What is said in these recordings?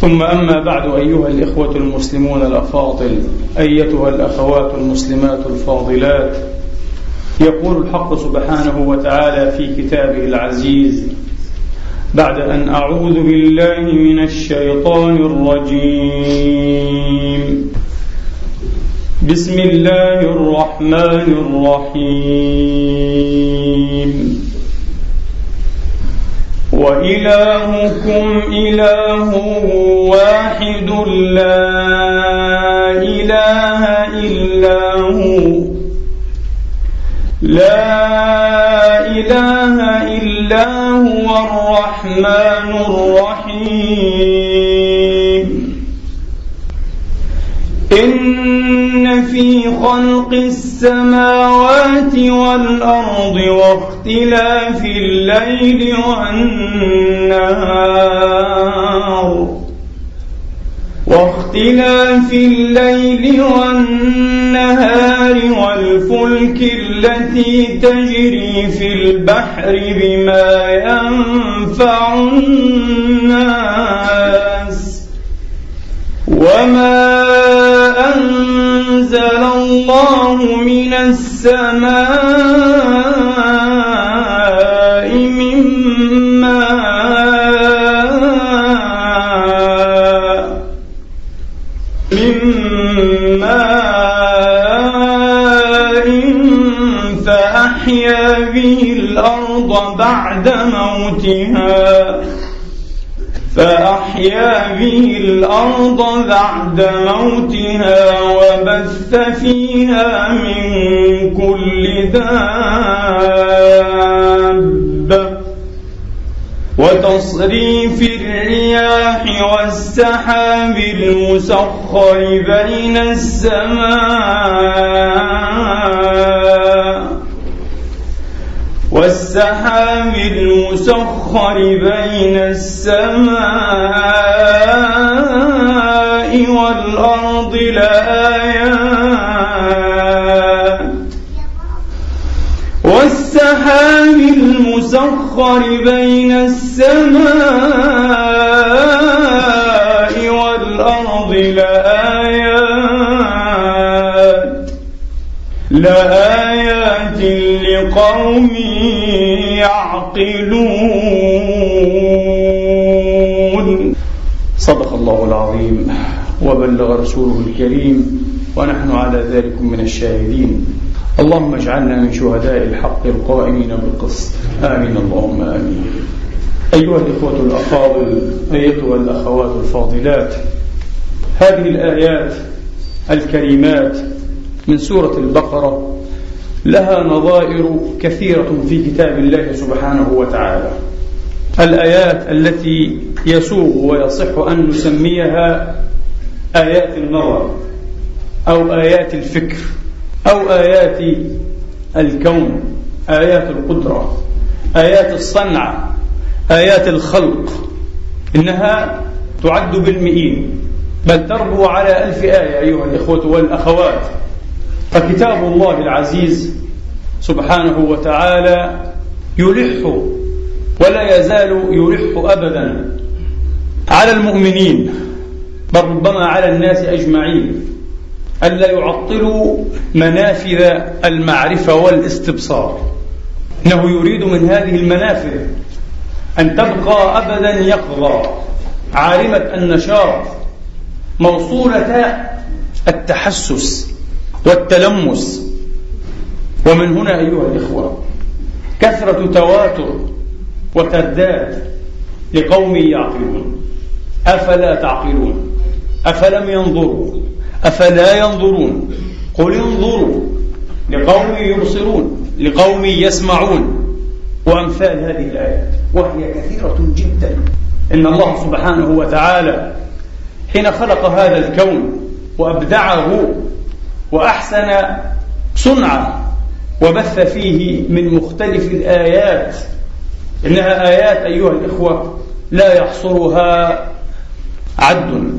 ثم أما بعد أيها الإخوة المسلمون الأفاضل أيتها الأخوات المسلمات الفاضلات يقول الحق سبحانه وتعالى في كتابه العزيز بعد أن أعوذ بالله من الشيطان الرجيم. بسم الله الرحمن الرحيم. وإلهكم إله واحد لا إله إلا هو. لا إله إلا هو الرحمن الرحيم. في خلق السماوات والأرض واختلاف الليل والنهار. واختلاف الليل والنهار والفلك التي تجري في البحر بما ينفع الناس. وما أنزل الله من السماء من فأحيا به الأرض بعد موتها. فأحيا به الأرض بعد موتها وبث فيها من كل دابة. وتصريف الرياح والسحاب المسخر بين السماء. والسحاب المسخر بين السماء والأرض لآيات والسحاب المسخر بين السماء والأرض لآيات لآيات لقوم يعقلون. صدق الله العظيم وبلغ رسوله الكريم ونحن على ذلك من الشاهدين. اللهم اجعلنا من شهداء الحق القائمين بالقسط. آمين. اللهم آمين. أيها الإخوة الأفاضل أيتها الأخوات الفاضلات هذه الآيات الكريمات من سورة البقرة لها نظائر كثيرة في كتاب الله سبحانه وتعالى. الآيات التي يسوغ ويصح أن نسميها آيات النظر أو آيات الفكر أو آيات الكون آيات القدرة آيات الصنع آيات الخلق. إنها تعد بالمئين. بل تربو على ألف آية أيها الإخوة والأخوات. فكتاب الله العزيز سبحانه وتعالى يلح ولا يزال يلح أبدا على المؤمنين بل ربما على الناس أجمعين ألا يعطلوا منافذ المعرفة والاستبصار. إنه يريد من هذه المنافذ أن تبقى أبدا يقظة. عارمة النشاط موصولة التحسس. والتلمس. ومن هنا أيها الإخوة كثرة تواتر وترداد لقوم يعقلون. أفلا تعقلون؟ أفلم ينظروا؟ أفلا ينظرون؟ قل انظروا لقوم يبصرون لقوم يسمعون. وأمثال هذه الآيات وهي كثيرة جدا. إن الله سبحانه وتعالى حين خلق هذا الكون وأبدعه وأحسن صنعة وبث فيه من مختلف الآيات. إنها آيات أيها الإخوة لا يحصرها عد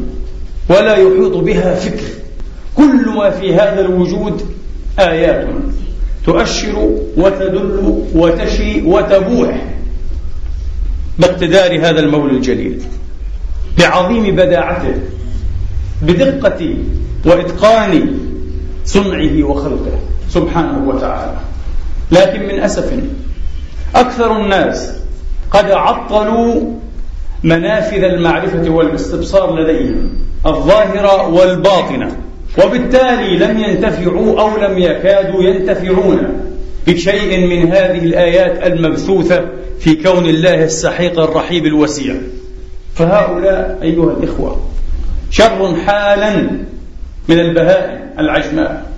ولا يحيط بها فكر. كل ما في هذا الوجود آيات تؤشر وتدل وتشي وتبوح باقتدار هذا المولى الجليل بعظيم بداعته بدقة وإتقان صنعه وخلقه سبحانه وتعالى. لكن من أسف أكثر الناس قد عطلوا منافذ المعرفة والاستبصار لديهم الظاهرة والباطنة وبالتالي لم ينتفعوا أو لم يكادوا ينتفعون بشيء من هذه الآيات المبثوثة في كون الله السحيق الرحيب الوسيع. فهؤلاء أيها الإخوة شر حالا من البهائم العجماء.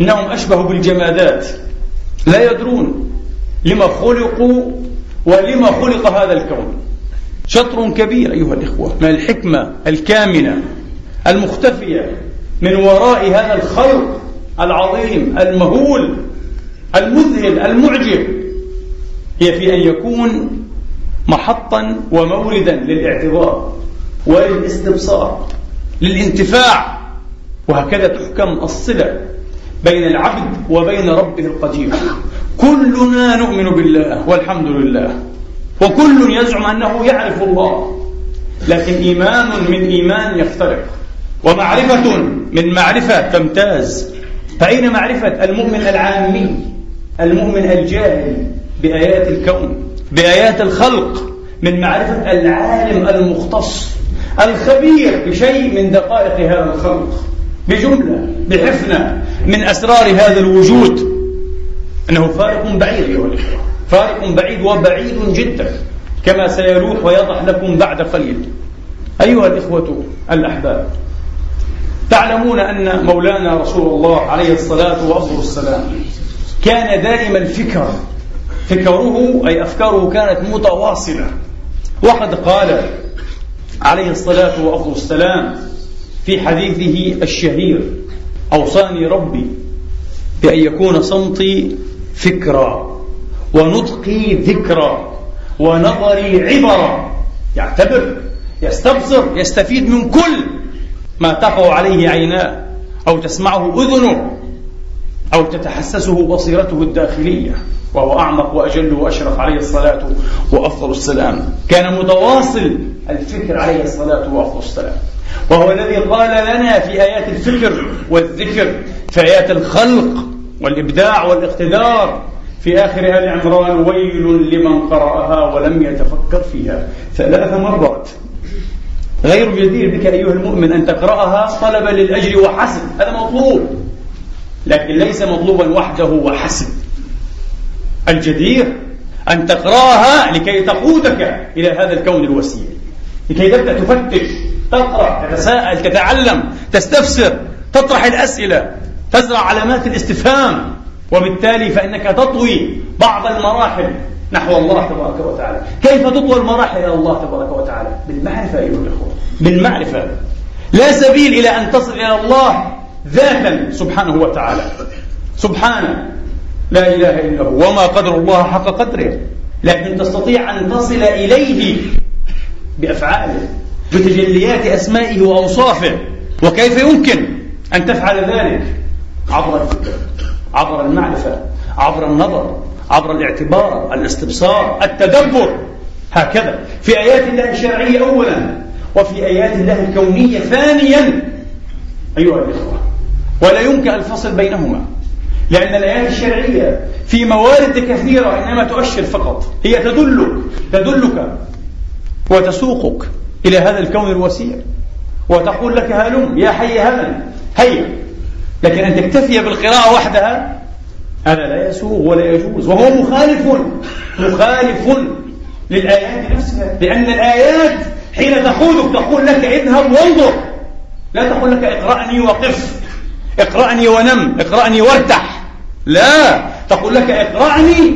إنهم أشبه بالجمادات. لا يدرون لما خلقوا ولما خلق هذا الكون. شطر كبير أيها الإخوة من الحكمة الكامنة المختفية من وراء هذا الخلق العظيم المهول المذهل المعجب. هي في أن يكون محطا وموردا للاعتبار وللاستبصار للانتفاع. وهكذا تحكم الصلة بين العبد وبين ربه القدير. كلنا نؤمن بالله والحمد لله وكل يزعم أنه يعرف الله لكن إيمان من إيمان يفترق ومعرفة من معرفة تمتاز. فأين معرفة المؤمن العامي المؤمن الجاهل بآيات الكون بآيات الخلق؟ من معرفة العالم المختص الخبير بشيء من دقائق هذا الخلق. بجملة بحفنة من أسرار هذا الوجود. أنه فارق بعيد أيها الإخوة. فارق بعيد وبعيد جدا كما سيلوح ويضح لكم بعد قليل. أيها الإخوة الأحباب تعلمون أن مولانا رسول الله عليه الصلاة والسلام كان دائم الفكر فكره أي أفكاره كانت متواصلة. وقد قال عليه الصلاة والسلام في حديثه الشهير أوصاني ربي بأن يكون صمتي فكرا ونطقي ذكرا ونظري عبرا. يعتبر يستبصر يستفيد من كل ما تقع عليه عيناه أو تسمعه أذنه أو تتحسسه بصيرته الداخلية وهو أعمق وأجل وأشرف عليه الصلاة وأفضل السلام. كان متواصل الفكر عليه الصلاة وأفضل السلام. وهو الذي قال لنا في آيات الفكر والذكر في آيات الخلق والإبداع والاقتدار في آخر آل عمران ويل لمن قرأها ولم يتفكر فيها. ثلاث مرات. غير جدير بك أيها المؤمن أن تقرأها طلبا للأجر وحسب. هذا مطلوب. لكن ليس مطلوبا وحده وحسب. الجدير أن تقرأها لكي تقودك إلى هذا الكون الوسيع. لكي تبدأ تفتش. تقرأ تتساءل تتعلم تستفسر تطرح الأسئلة تزرع علامات الاستفهام. وبالتالي فإنك تطوي بعض المراحل نحو الله تبارك وتعالى. كيف تطوى المراحل إلى الله تبارك وتعالى؟ بالمعرفة أيها الأخوة. بالمعرفة. لا سبيل إلى أن تصل إلى الله ذاتا سبحانه وتعالى. سبحانه لا إله إلا هو. وما قدر الله حق قدره. لكن تستطيع أن تصل إليه بأفعاله. بتجليات أسمائه وأوصافه وكيف يمكن أن تفعل ذلك؟ عبر الفكر عبر المعرفة عبر النظر عبر الاعتبار الاستبصار التدبر. هكذا. في آيات الله الشرعية أولا وفي آيات الله الكونية ثانيا. أيها الإخوة ولا يمكن الفصل بينهما لأن الآيات الشرعية في موارد كثيرة إنما تؤشر فقط. هي تدلك تدلك وتسوقك. إلى هذا الكون الوسيع. وتقول لك هلم يا حي هلا هيا. لكن أن تكتفي بالقراءة وحدها هذا لا يسوغ ولا يجوز. وهو مخالف مخالف للآيات نفسها. لأن الآيات حين تقودك تقول لك اذهب وانظر. لا تقول لك اقرأني وقف. اقرأني ونم اقرأني وارتح. لا تقول لك اقرأني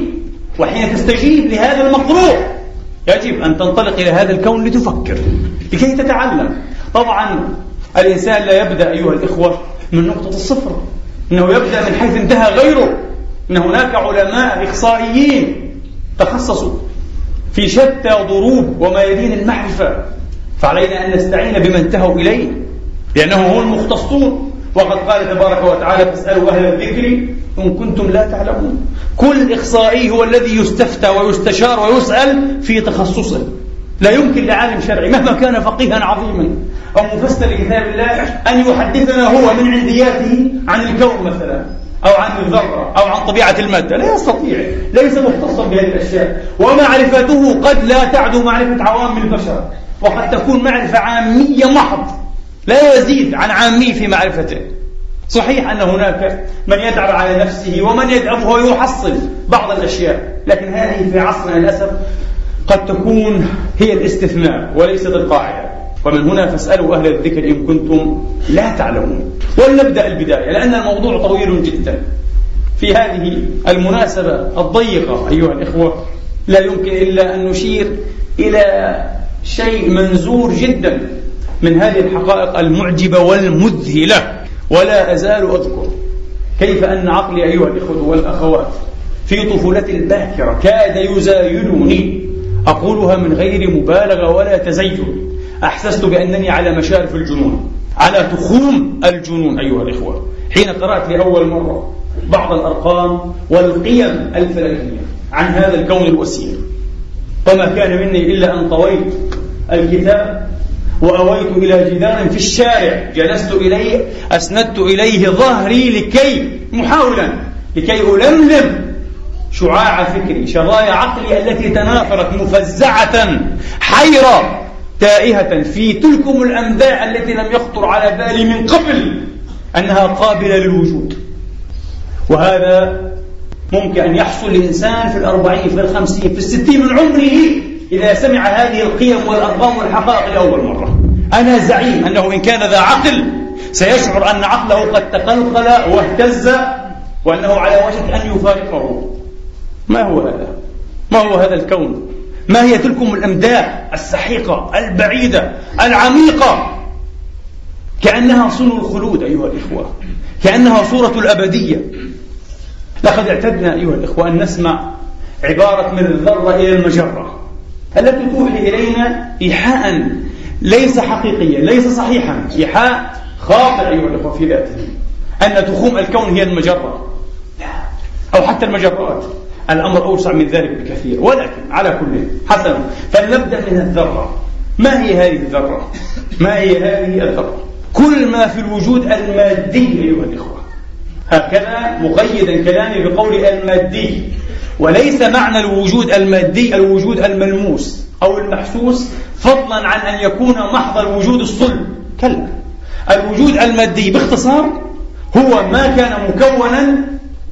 وحين تستجيب لهذا المقروء. يجب أن تنطلق إلى هذا الكون لتفكر لكي تتعلم. طبعا الإنسان لا يبدأ أيها الإخوة من نقطة الصفر إنه يبدأ من حيث انتهى غيره. إن هناك علماء إخصائيين تخصصوا في شتى ضروب وميادين المعرفة فعلينا أن نستعين بما انتهوا إليه لأنهم هم المختصون. وقد قال تبارك وتعالى فاسألوا أهل الذكر إن كنتم لا تعلمون. كل إخصائي هو الذي يستفتى ويستشار ويسأل في تخصصه. لا يمكن لعالم شرعي مهما كان فقيها عظيما أو مفسر لكتاب الله أن يحدثنا هو من عندياته عن الكون مثلا أو عن الذرة أو عن طبيعة المادة. لا يستطيع. ليس مختصا بهذه الأشياء. ومعرفته قد لا تعدو معرفة عوام البشر. وقد تكون معرفة عامية محض. لا يزيد عن عامي في معرفته. صحيح أن هناك من يدعم على نفسه ومن يدعمه ويحصل بعض الأشياء لكن هذه في عصرنا للأسف قد تكون هي الاستثناء وليست القاعدة. ومن هنا فاسألوا أهل الذكر إن كنتم لا تعلمون. ولنبدأ البداية لأن الموضوع طويل جدا. في هذه المناسبة الضيقة أيها الإخوة لا يمكن إلا أن نشير إلى شيء منزور جدا من هذه الحقائق المعجبة والمذهلة. ولا أزال أذكر كيف أن عقلي أيها الإخوة والأخوات في طفولتي الباكرة كاد يزايدني. أقولها من غير مبالغة ولا تزين أحسست بأنني على مشارف الجنون على تخوم الجنون أيها الإخوة. حين قرأت لأول مرة بعض الأرقام والقيم الفلكية عن هذا الكون الوسيع فما كان مني إلا أن طويت الكتاب وأويت إلى جدار في الشارع. جلست إليه أسندت إليه ظهري لكي محاولا لكي ألملم شعاع فكري شظايا عقلي التي تناثرت مفزعة حيرة تائهة في تلكم الأنباء التي لم يخطر على بالي من قبل أنها قابلة للوجود. وهذا ممكن أن يحصل لإنسان في الأربعين في الخمسين في الستين من عمره. إذا سمع هذه القيم والأرقام والحقائق لأول مرة. أنا زعيم أنه إن كان ذا عقل سيشعر أن عقله قد تقلقل واهتز وأنه على وشك أن يفارقه. ما هو هذا؟ ما هو هذا الكون؟ ما هي تلكم الأمداح السحيقة البعيدة العميقة؟ كأنها صنو الخلود أيها الإخوة. كأنها صورة الأبدية. لقد اعتدنا أيها الإخوة أن نسمع عبارة من الذرة إلى المجرة. التي توحي إلينا إيحاء ليس حقيقيا ليس صحيحا. إيحاء خاطئ أيها الإخوة في ذاته. أن تخوم الكون هي المجرة. أو حتى المجرات. الأمر أوسع من ذلك بكثير. ولكن على كل حسنا فلنبدأ من الذرة. ما هي هذه الذرة؟ ما هي هذه الذرة؟ كل ما في الوجود المادي أيها الإخوة. هكذا مقيدا كلامي بقول المادي. وليس معنى الوجود المادي الوجود الملموس أو المحسوس فضلا عن أن يكون محض الوجود الصلب. كلا. الوجود المادي باختصار هو ما كان مكونا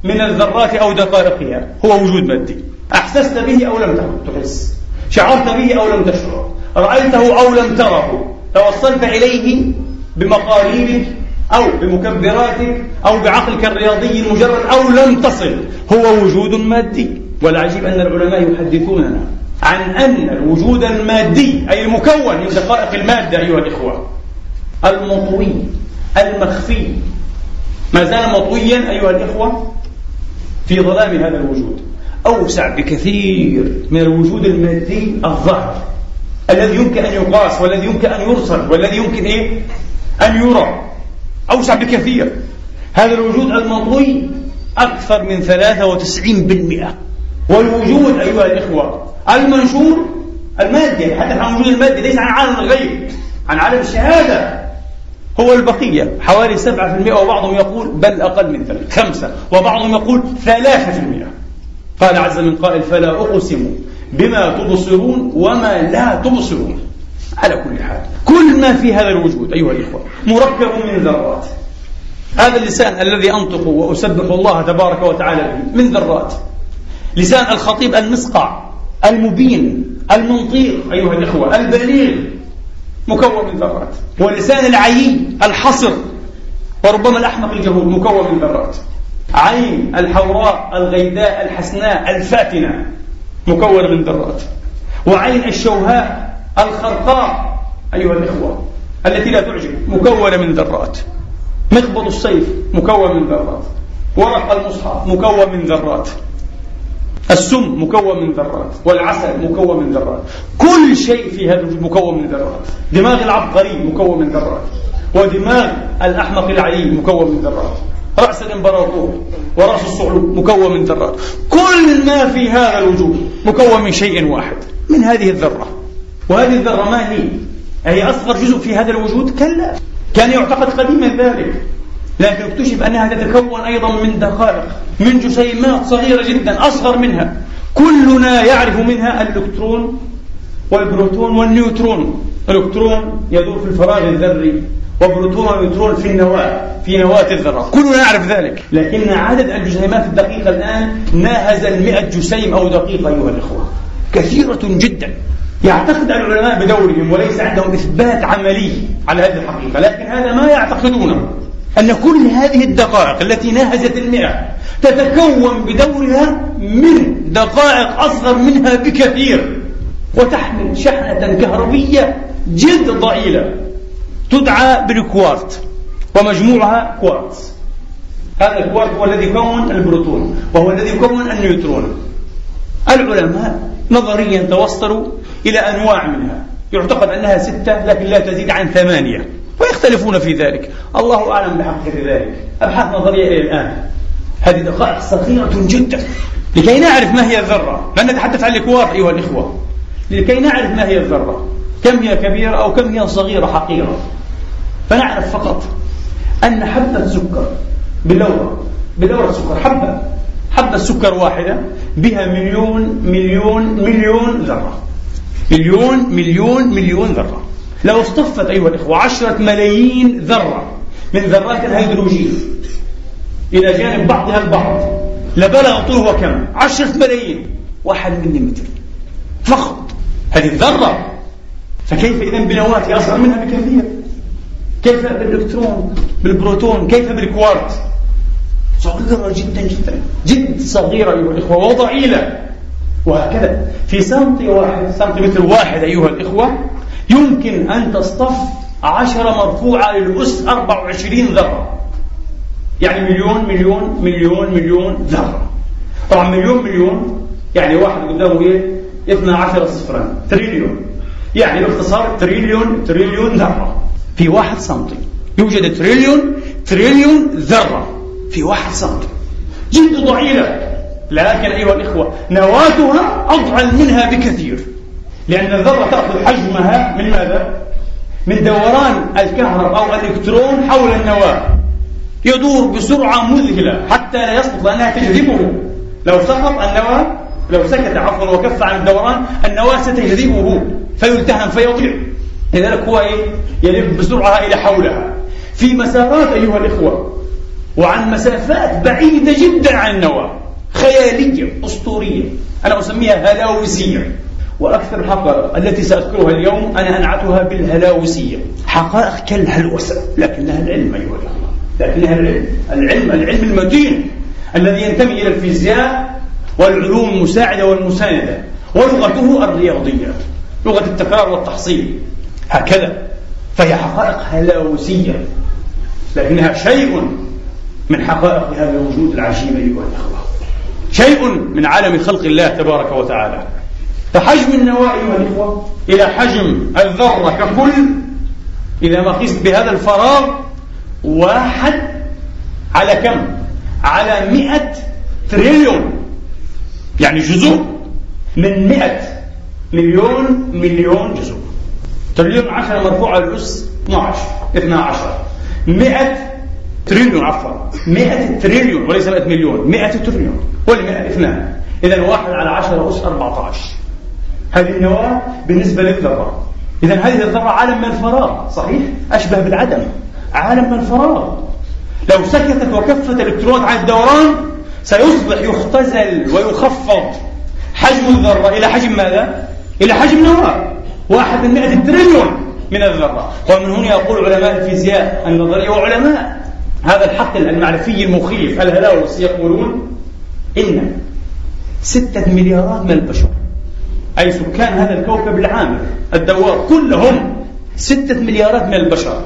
من الذرات أو دقائقها. هو وجود مادي. أحسست به أو لم تحس؟ شعرت به أو لم تشعر. رأيته أو لم تره. توصلت إليه بمقاليدك أو بمكبراتك أو بعقلك الرياضي المجرد أو لم تصل. هو وجود مادي. والعجيب أن العلماء يحدثوننا عن أن الوجود المادي أي المكون من دقائق المادة أيها الإخوة المطوي المخفي. ما زال مطويا أيها الإخوة في ظلام هذا الوجود. أوسع بكثير من الوجود المادي الظاهر. الذي يمكن أن يقاس والذي يمكن أن يرسل والذي يمكن إيه؟ أن يرى. أوسع بكثير. هذا الوجود المطوي أكثر من 93% والوجود أيها الإخوة المنشور المادي يتحدث عن وجود المادي ليس عن عالم الغيب عن عالم الشهادة. هو البقية. حوالي 7% وبعضهم يقول بل أقل من ذلك خمسة وبعضهم يقول ثلاثة في المئة. قال عز من قائل فلا أقسم بما تبصرون وما لا تبصرون. على كل حال. كل ما في هذا الوجود أيها الإخوة مركب من ذرات. هذا اللسان الذي أنطق وأسبح الله تبارك وتعالى به من ذرات. لسان الخطيب المسقع المبين المنطيق أيها الإخوة البليغ مكون من ذرات. ولسان العيي الحصر وربما الأحمق الجهول مكون من ذرات. عين الحوراء الغيداء الحسناء الفاتنة مكونة من ذرات. وعين الشوهاء الخرقاء أيها الإخوة التي لا تعجب مكونة من ذرات. مخبط السيف مكون من ذرات. ورق المصحف مكون من ذرات. السم مكون من ذرات. والعسل مكون من ذرات. كل شيء في هذا الوجود مكون من ذرات. دماغ العبقري مكون من ذرات. ودماغ الأحمق العليم مكون من ذرات. رأس الإمبراطور ورأس الصعلوك مكون من ذرات. كل ما في هذا الوجود مكون من شيء واحد من هذه الذرة. وهذه الذرة ما هي؟ هي أصغر جزء في هذا الوجود؟ كلا. كان يعتقد قديما ذلك. لكن اكتشف أنها تتكون أيضا من دقائق من جسيمات صغيرة جدا أصغر منها. كلنا يعرف منها الإلكترون والبروتون والنيوترون. الإلكترون يدور في الفراغ الذري وبروتون ونيوترون في النواة في نواة الذرة. كلنا يعرف ذلك. لكن عدد الجسيمات الدقيقة الآن ناهز المئة جسيم أو دقيقة أيها الإخوة. كثيرة جدا. يعتقد العلماء بدورهم وليس عندهم إثبات عملي على هذه الحقيقة لكن هذا ما يعتقدونه. أن كل هذه الدقائق التي ناهزت المئة تتكون بدورها من دقائق أصغر منها بكثير وتحمل شحنة كهربية جد ضئيلة تدعى بالكوارك ومجموعها كوارتز. هذا الكوارك هو الذي يكون البروتون وهو الذي يكون النيوترون. العلماء نظريا توصلوا إلى أنواع منها. يعتقد أنها ستة لكن لا تزيد عن ثمانية. ويختلفون في ذلك. الله أعلم بحقيقة ذلك. أبحاث نظرية إلى الآن. هذه دقائق صغيرة جدا. لكي نعرف ما هي الذرة. لن نتحدث عن الكوار أيها الإخوة. لكي نعرف ما هي الذرة. كم هي كبيرة أو كم هي صغيرة حقيرة. فنعرف فقط أن حبة سكر بلورة. بلورة سكر حبة. حبة سكر واحدة بها مليون مليون مليون ذرة. مليون مليون مليون ذرة. لو اصطفت أيها الإخوة عشرة ملايين ذرة من ذرات الهيدروجين إلى جانب بعضها البعض لبلغ طوله كم؟ عشرة ملايين. واحد مليمتر. فقط. هذه الذرة. فكيف إذا بنواة أصغر منها بكثير؟ كيف بالإلكترون بالبروتون كيف بالكوارت؟ صغيرة جدا جدا. جد صغيرة أيها الإخوة وضئيلة وهكذا. في سنتي واحد سنتيمتر واحد أيها الإخوة يمكن أن تصطف عشرة مرفوعة للأس 24 ذرة. يعني مليون مليون مليون مليون ذرة. طبعا مليون مليون يعني واحد قدامه إيه؟ 12 صفرا. تريليون. يعني باختصار تريليون تريليون ذرة. في واحد سنتي يوجد تريليون تريليون ذرة. في واحد سنتي جد ضئيلة لكن أيها الإخوة نواتها أضعل منها بكثير. لأن الذرة تأخذ حجمها من ماذا؟ من دوران الكهرب أو الإلكترون حول النواة. يدور بسرعة مذهلة حتى لا يسقط لأنها تجذبه لو سقط النواة لو سكت عفوا وكف عن الدوران النواة ستجذبه فيلتهم فيضيع. لذلك هو إيه؟ يلف بسرعة إلى حولها. في مسارات أيها الإخوة وعن مسافات بعيدة جدا عن النواة خيالية أسطورية. أنا أسميها هلاوسية. وأكثر الحقائق التي سأذكرها اليوم أنا أنعتها بالهلاوسية. حقائق كالهلوسة. لكنها العلم أيها الأخوة. لكنها العلم. العلم العلم المتين الذي ينتمي إلى الفيزياء والعلوم المساعدة والمساندة ولغته الرياضيات لغة التكرار والتحصيل. هكذا. فهي حقائق هلاوسية. لكنها شيء من حقائق هذا الوجود العجيب أيها الأخوة. شيء من عالم خلق الله تبارك وتعالى. فحجم النواة أيها الإخوة إلى حجم الذرة ككل. إذا ما قست بهذا الفراغ واحد على كم؟ على مئة تريليون. يعني جزء من 100 مليون مليون جزء. تريليون 10 مرفوعة للأس 12 12 100 تريليون عفوا. 100 تريليون وليس 100 مليون. 100 تريليون. ولا 100 اثنان. إذا واحد على 10 أس 14 هذه النواة بالنسبة للذرة. إذا هذه الذرة عالم من الفراغ صحيح؟ أشبه بالعدم. عالم من الفراغ لو سكتت وكفت الإلكترونات عن الدوران سيصبح يختزل ويخفض حجم الذرة. إلى حجم ماذا؟ إلى حجم نواة. واحد من مئة تريليون من الذرة. ومن هنا يقول علماء الفيزياء النظرية وعلماء هذا الحق المعرفي المخيف. الهلاوس يقولون إن. ستة مليارات من البشر. أي سكان هذا الكوكب العامر الدوار كلهم ستة مليارات من البشر.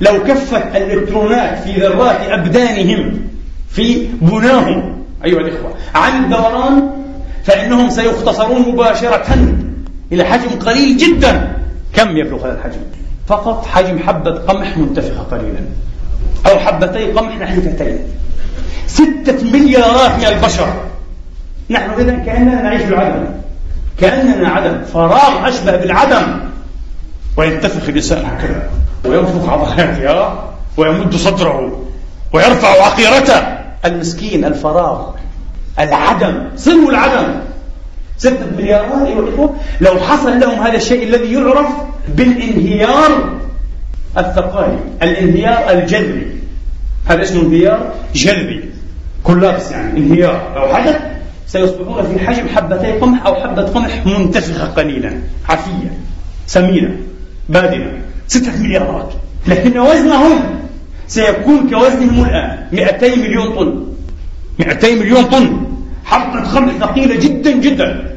لو كفت الإلكترونات في ذرات أبدانهم في بناهم أيها الإخوة عن الدوران فإنهم سيختصرون مباشرة إلى حجم قليل جدا. كم يبلغ هذا الحجم؟ فقط حجم حبة قمح منتفخة قليلا. أو حبتي قمح نحيفتين ستة مليارات من البشر. نحن إذا كأننا نعيش العدم كأننا عدم. فراغ أشبه بالعدم. وينتفخ الإنسان هكذا وينفخ عضلاته ويمد صدره. ويرفع عقيرته. المسكين الفراغ العدم. سلو العدم. ستة مليارات أيها الإخوة لو حصل لهم هذا الشيء الذي يعرف بالانهيار الثقالي الانهيار الجذري. هذا اسمه انهيار جذري. كولابس يعني انهيار لو حدث سيصبحون في حجم حبتي قمح أو حبة قمح منتفخة قليلا عفية سمينة بادنة. ستة مليارات. لكن وزنهم سيكون كوزنهم الآن 200 مليون طن. 200 مليون طن. حبة خمر ثقيلة جدا جدا.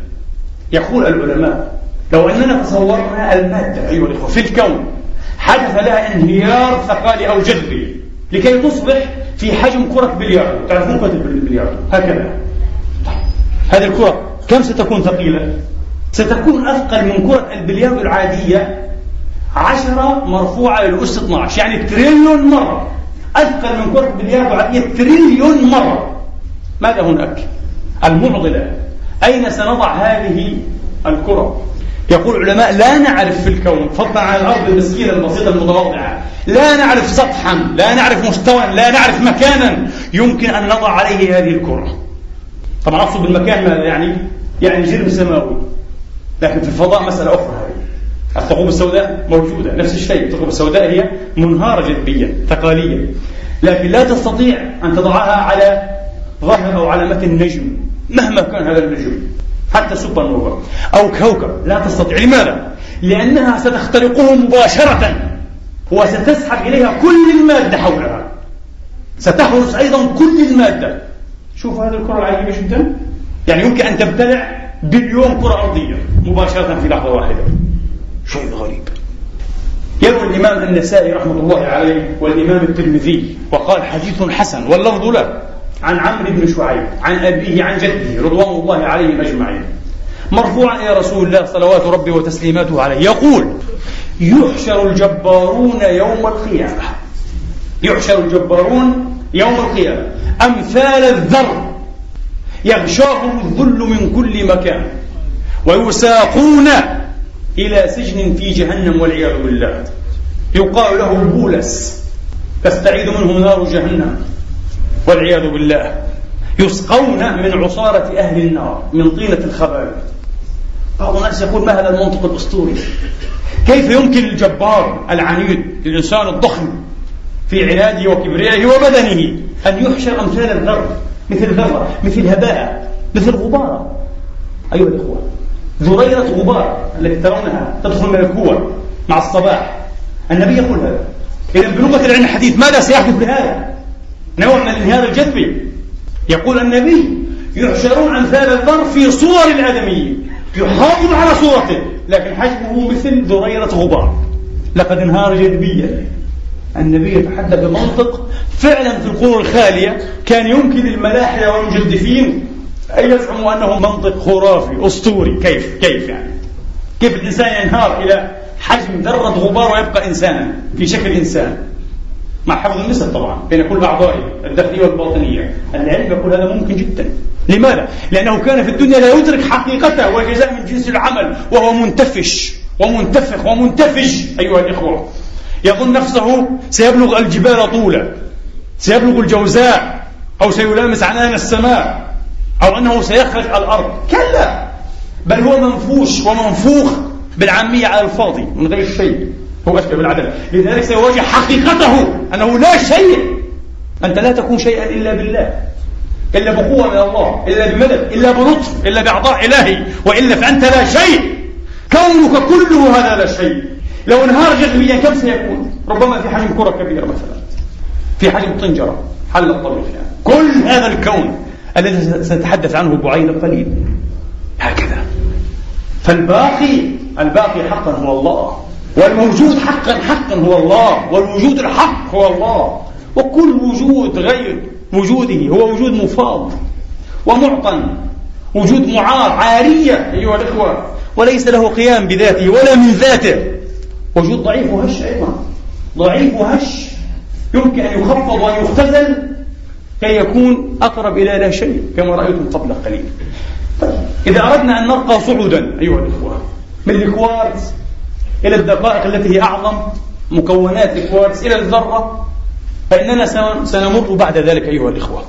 يقول العلماء لو أننا تصورنا المادة أيها الإخوة في الكون حدث لها انهيار ثقالي أو جذري لكي تصبح في حجم كرة بلياردو تعرفون كرة البلياردو هكذا هذه الكرة كم ستكون ثقيلة؟ ستكون أثقل من كرة البلياردو العادية عشرة مرفوعة للأس 12 يعني تريليون مرة أثقل من كرة البلياردو العادية تريليون مرة ماذا هناك؟ المعضلة أين سنضع هذه الكرة؟ يقول العلماء لا نعرف في الكون فضلا عن الأرض المسكينة البسيطة المتواضعة لا نعرف سطحا لا نعرف مستوى لا نعرف مكانا. يمكن أن نضع عليه هذه الكرة. طبعا أقصد بالمكان ماذا يعني؟ يعني جرم سماوي. لكن في الفضاء مسألة أخرى. الثقوب السوداء موجودة نفس الشيء. الثقوب السوداء هي منهارة جذبيا ثقاليا لكن لا تستطيع أن تضعها على ظهر أو على متن نجم مهما كان هذا النجم. حتى سوبر نوفا أو كوكب. لا تستطيع. لماذا؟ لأنها ستخترقه مباشرة وستسحب إليها كل المادة حولها. ستحرس أيضا كل المادة. شوف هذه الكرة العجيبة جدا يعني يمكن أن تبتلع بليون كرة أرضية مباشرة في لحظة واحدة. شيء غريب. يروي الإمام النسائي رحمة الله عليه والإمام الترمذي وقال حديث حسن واللفظ له عن عمرو بن شعيب عن أبيه عن جده رضوان الله عليهم أجمعين. مرفوعا إلى رسول الله صلوات ربي وتسليماته عليه. يقول يحشر الجبارون يوم القيامة. يحشر الجبارون يوم القيامة. أمثال الذر يغشاهم الذل من كل مكان ويساقون إلى سجن في جهنم والعياذ بالله. يقال له بولس تستعيد منه نار جهنم. والعياذ بالله يسقون من عصارة أهل النار من طينة الخبال بعض الناس يقول ما هذا المنطق الأسطوري؟ كيف يمكن الجبار العنيد الإنسان الضخم في عناده وكبريائه وبدنه أن يحشر أمثال الذر مثل ذرة مثل هباء مثل غبارة أيها الإخوة ذريرة غبار التي ترونها تدخل من الكوة مع الصباح. النبي يقول هذا. إذا بلغة العلم الحديث ماذا سيحدث بهذا؟ نوع من الانهيار الجذبي يقول النبي يحشرون أمثال الذر في صور الآدميين يحافظ على صورته لكن حجمه مثل ذريرة غبار. لقد انهار جذبيا. النبي يتحدث بمنطق فعلا في القرون الخالية كان يمكن الملاحدة والمجدفين أن يزعموا أنه منطق خرافي أسطوري. كيف؟ كيف يعني؟ كيف الإنسان ينهار إلى حجم ذرة غبار ويبقى إنسانا في شكل إنسان؟ مع حفظ النسب طبعا بين كل أعضائه الداخلية والباطنية. العلم يقول هذا ممكن جدا. لماذا؟ لأنه كان في الدنيا لا يدرك حقيقته والجزاء من جنس العمل وهو منتفش ومنتفخ ومنتفج. أيها الإخوة يظن نفسه سيبلغ الجبال طولا سيبلغ الجوزاء أو سيلامس عنان السماء أو أنه سيخرج الأرض. كلا بل هو منفوش ومنفوخ بالعامية على الفاضي من غير شيء. هو أشبه بالعدل لذلك سيواجه حقيقته أنه لا شيء أنت لا تكون شيئا إلا بالله إلا بقوة من الله إلا بمدد إلا بلطف إلا بأعضاء إلهي وإلا فأنت لا شيء. كونك كله هذا لا شيء. لو انهار جذبيا كم سيكون؟ ربما في حجم كرة كبيرة مثلا. في حجم طنجرة حل الطريق يعني. كل هذا الكون الذي سنتحدث عنه بعيد قليل. هكذا. فالباقي الباقي حقا هو الله. والموجود حقا حقا هو الله والوجود الحق هو الله. وكل وجود غير وجوده هو وجود مفاض ومعطن وجود معار عارية أيها الإخوة. وليس له قيام بذاته ولا من ذاته. وجود ضعيف وهش أيضا. ضعيف وهش. يمكن أن يخفض وأن يختزل كي يكون أقرب إلى لا شيء كما رأيتم قبل قليل. طيب إذا أردنا أن نرقى صعودا أيها الإخوة من الكوارتز إلى الدقائق التي هي أعظم مكونات الكوارتز إلى الذرة فإننا سنمر بعد ذلك أيها الإخوة.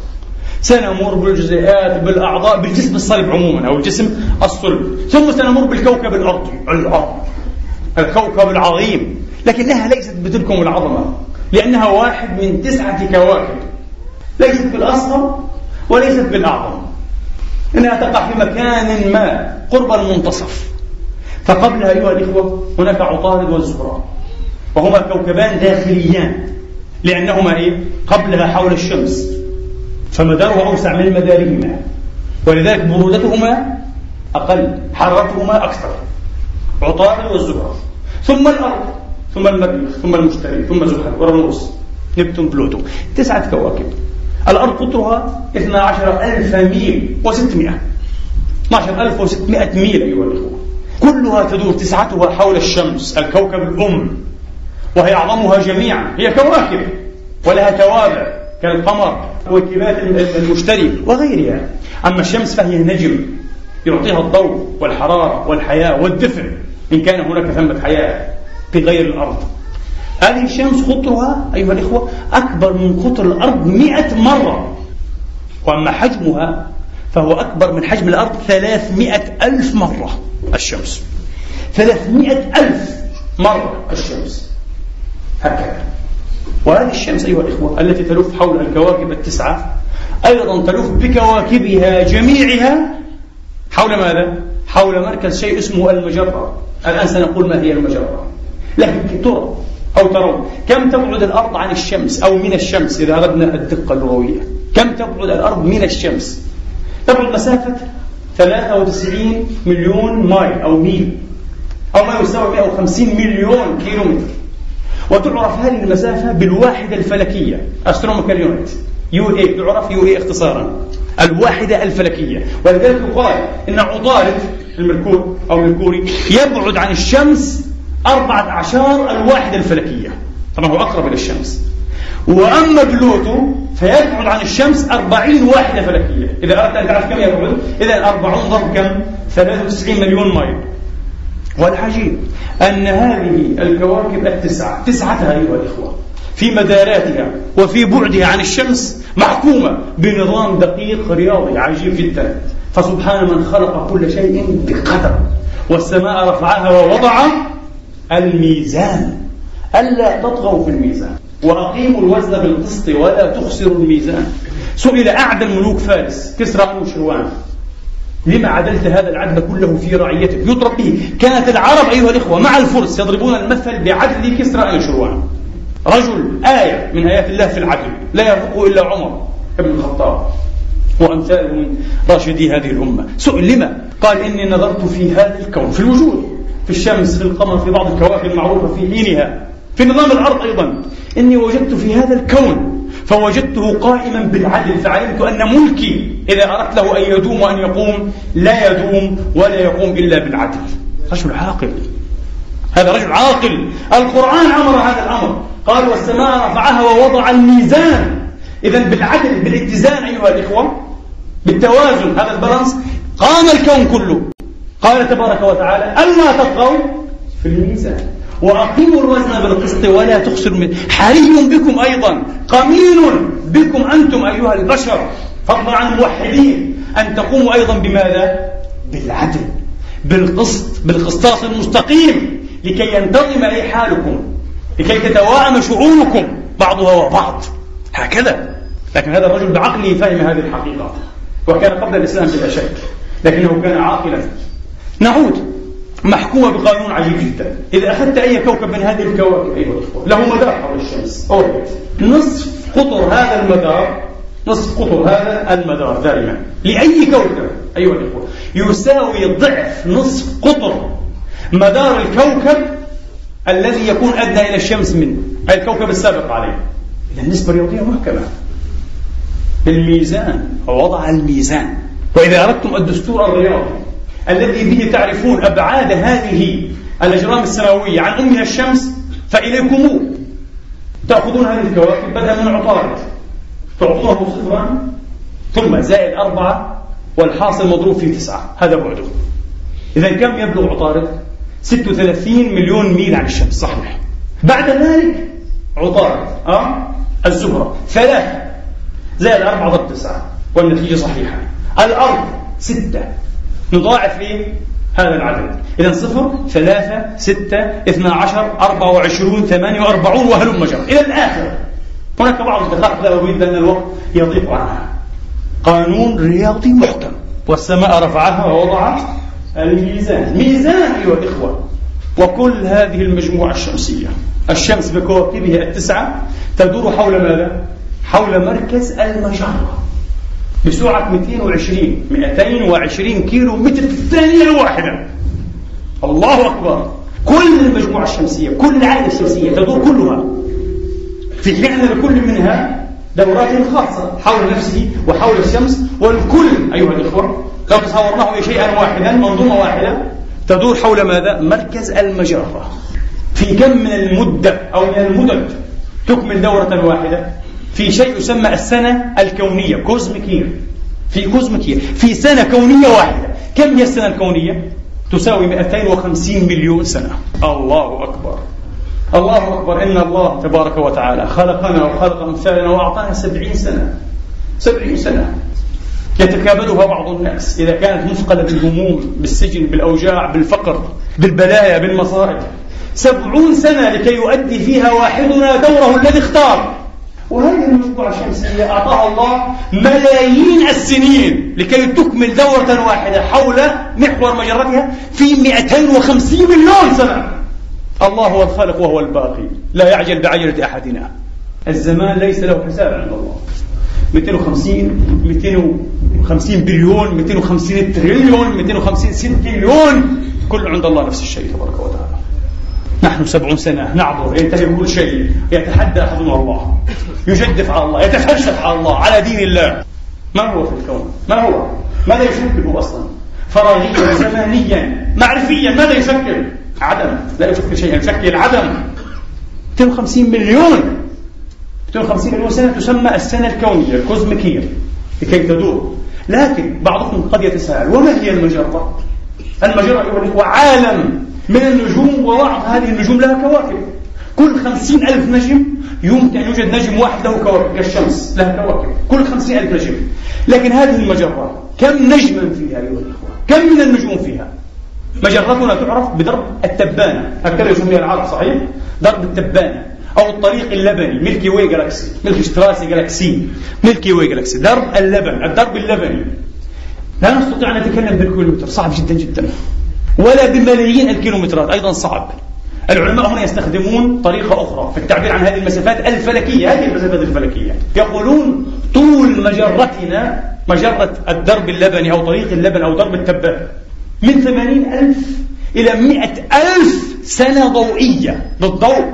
سنمر بالجزيئات بالأعضاء بالجسم الصلب عموما أو الجسم الصلب. ثم سنمر بالكوكب الأرضي الأرض الكوكب العظيم. لكنها ليست بتلكم العظمة لأنها واحد من تسعة كواكب. ليست بالأصغر وليست بالأعظم. إنها تقع في مكان ما قرب المنتصف. فقبلها أيها الإخوة هناك عطارد والزهرة وهما كوكبان داخليان لأنهما إيه؟ قبلها حول الشمس فمدارها أوسع من مدارهما ولذلك برودتهما أقل حرارتهما أكثر عطارد والزهرة ثم الأرض ثم المريخ ثم المشتري ثم زحل ورموس نبتون بلوتو تسعة كواكب. الأرض قطرها 12000 ميل و600 12600 ميل أيها الأخوة. كلها تدور تسعتها حول الشمس الكوكب الأم وهي أعظمها جميعا هي كواكب ولها توابع كالقمر وكبات المشتري وغيرها. أما الشمس فهي نجم يعطيها الضوء والحرارة والحياة والدفء إن كان هناك ثمة حياة في غير الأرض. هذه الشمس قطرها أيها الإخوة أكبر من قطر الأرض مئة مرة وأما حجمها فهو أكبر من حجم الأرض ثلاثمائة ألف مرة. الشمس. ثلاثمائة ألف مرة. الشمس. هكذا. وهذه الشمس أيها الإخوة التي تلف حول الكواكب التسعة أيضا تلف بكواكبها جميعها حول ماذا؟ حول مركز شيء اسمه المجرة. الآن سنقول ما هي المجرة. لكن ترى أو ترون كم تبعد الأرض عن الشمس أو من الشمس إذا أردنا الدقة اللغوية؟ كم تبعد الأرض من الشمس؟ تبعد مسافة 93 مليون mile أو ميل أو ما يساوي 150 مليون كيلومتر. وتعرف هذه المسافة بالواحدة الفلكية astronomical unit UA تعرف UA اختصارا الواحدة الفلكية. ولذلك يقال إن عطارد ال Merkur أو ال Mercury يبعد عن الشمس أربعة أعشار الواحدة الفلكية. طبعا هو أقرب إلى الشمس. وأما بلوتو فيبعد عن الشمس أربعين واحدة فلكية. إذا أردت أن تعرف كم يبعد إذا أربعون ضرب كم؟ 93 مليون mile. والعجيب أن هذه الكواكب التسعة تسعتها أيها الإخوة في مداراتها وفي بعدها عن الشمس محكومة بنظام دقيق رياضي عجيب جدا. فسبحان من خلق كل شيء بقدر والسماء رفعها ووضع الميزان. ألا تطغوا في الميزان. وأقيموا الوزن بالقسط ولا تخسروا الميزان. سئل أعدى ملوك فارس كسرى شروان. لما عدلت هذا العدل كله في رعيتك يضرب به. كانت العرب أيها الإخوة مع الفرس يضربون المثل بعدل كسرى شروان. رجل آية من آيات الله في العدل لا يرفقه إلا عمر بن الخطاب وأمثاله من راشدي هذه الأمة. سئل لما؟ قال إني نظرت في هذا الكون في الوجود في الشمس في القمر في بعض الكواكب المعروفة في حينها. في نظام الأرض أيضا. إني وجدت في هذا الكون فوجدته قائما بالعدل فعلمت أن ملكي إذا أردت له أن يدوم وأن يقوم لا يدوم ولا يقوم إلا بالعدل. رجل عاقل. هذا رجل عاقل. القرآن أمر هذا الأمر. قال والسماء رفعها ووضع الميزان. إذا بالعدل بالاتزان أيها الإخوة بالتوازن. هذا البالانس. قام الكون كله. قال تبارك وتعالى ألا تطغوا في الميزان. وأقيموا الوزن بالقسط ولا تخسروا من حري بكم أيضا قمين بكم أنتم أيها البشر. فضلا عن الموحدين أن تقوموا أيضا بماذا؟ بالعدل بالقسط بالقسطاس المستقيم لكي ينتظم أي حالكم لكي تتواءم شعوركم بعضها وبعض. هكذا. لكن هذا الرجل بعقله فهم هذه الحقيقة وكان قبل الإسلام بلا شك لكنه كان عاقلا. نعود. محكومة بقانون عجيب جدا. إذا أخذت أي كوكب من هذه الكواكب أيها الأخوة له مدار حول الشمس. أوربت نصف قطر هذا المدار نصف قطر هذا المدار دائما. لأي كوكب؟ أيها الأخوة يساوي ضعف نصف قطر مدار الكوكب الذي يكون أدنى إلى الشمس منه. أي الكوكب السابق عليه. إذا النسبة الرياضية محكمة الميزان وضع الميزان. وإذا أردتم الدستور الرياضي الذي به تعرفون أبعاد هذه الأجرام السماوية عن أمها الشمس فإليكم. تأخذون هذه الكواكب بدءا من عطارد. تعطوه صفرا ثم زائد أربعة والحاصل مضروب في تسعة. هذا بعده إذا كم يبلغ عطارد؟ 36 مليون ميل عن الشمس. صحيح. بعد ذلك عطارد أه؟ الزهرة. ثلاثة زائد أربعة ضرب تسعة. والنتيجة صحيحة. الأرض ستة. نضاعف إيه؟ هذا العدد. إذا صفر ثلاثة ستة اثنا عشر أربعة وعشرون ثمانية وأربعون وهلم جرى إلى الآخر. هناك بعض الدقائق لا أريد لأن الوقت يضيق عنها. قانون رياضي محكم. والسماء رفعها ووضع الميزان. ميزان أيها الإخوة. وكل هذه المجموعة الشمسية. الشمس بكواكبها التسعة تدور حول ماذا؟ حول مركز المجرة. بسرعة 220 220 كيلو متر في الثانية الواحدة. الله أكبر. كل المجموعة الشمسية كل العائلة الشمسية تدور كلها. في حين أن لكل منها دورات خاصة حول نفسه وحول الشمس. والكل أيها الإخوة لو تصورناه شيئا واحدا منظومة واحدة تدور حول ماذا؟ مركز المجرة. في كم من المدة أو من المدد تكمل دورة واحدة؟ في شيء يسمى السنة الكونية cosmic year في cosmic year في سنة كونية واحدة. كم هي السنة الكونية؟ تساوي 250 مليون سنة. الله أكبر. الله أكبر. إن الله تبارك وتعالى خلقنا وخلق أمثالنا وأعطانا سبعين سنة. سبعين سنة. يتكابدها بعض الناس. إذا كانت مثقلة بالهموم بالسجن بالأوجاع بالفقر بالبلايا بالمصائب. سبعون سنة لكي يؤدي فيها واحدنا دوره الذي اختار. وهذه المجموعة الشمسية أعطاها الله ملايين السنين لكي تكمل دورة واحدة حول محور مجرتها في 250 مليون سنة. الله هو الخالق وهو الباقي. لا يعجل بعجلة أحدنا. الزمان ليس له حساب عند الله. 250 250 بليون 250 تريليون 250 سنتيليون كل عند الله نفس الشيء تبارك وتعالى. نحن سبعون سنة نعبر ينتهي كل شيء. يتحدى أحدنا الله. يجدف على الله يتفلسف على الله على دين الله. ما هو في الكون؟ ما هو؟ ماذا يشكل أصلا؟ فراغيا زمانيا معرفيا ماذا يشكل عدم. لا يشكل شيئا يشكل عدم. 250 مليون. 250 مليون سنة تسمى السنة الكونية الكوزميكية لكي تدور. لكن بعضكم قد يتساءل وما هي المجرة؟ المجرة أيها الإخوة عالم. من النجوم وبعض هذه النجوم لها كواكب. كل خمسين ألف نجم يمكن أن يوجد نجم واحد له كواكب كالشمس لها كواكب. كل خمسين ألف نجم. لكن هذه المجرة كم نجما فيها أيها الإخوة؟ كم من النجوم فيها؟ مجرتنا تعرف بدرب التبانة. هكذا يسميها العرب صحيح؟ درب التبانة أو الطريق اللبني Milky Way galaxy Milchstraße galaxy Milky Way galaxy. درب اللبن الدرب اللبني. لا نستطيع أن نتكلم بالكيلومتر صعب جدا جدا. ولا بملايين الكيلومترات أيضا صعب. العلماء هنا يستخدمون طريقة أخرى في التعبير عن هذه المسافات الفلكية. هذه المسافات الفلكية. يقولون طول مجرتنا مجرة الدرب اللبني أو طريق اللبن أو درب التبان من ثمانين ألف إلى مئة ألف سنة ضوئية بالضوء.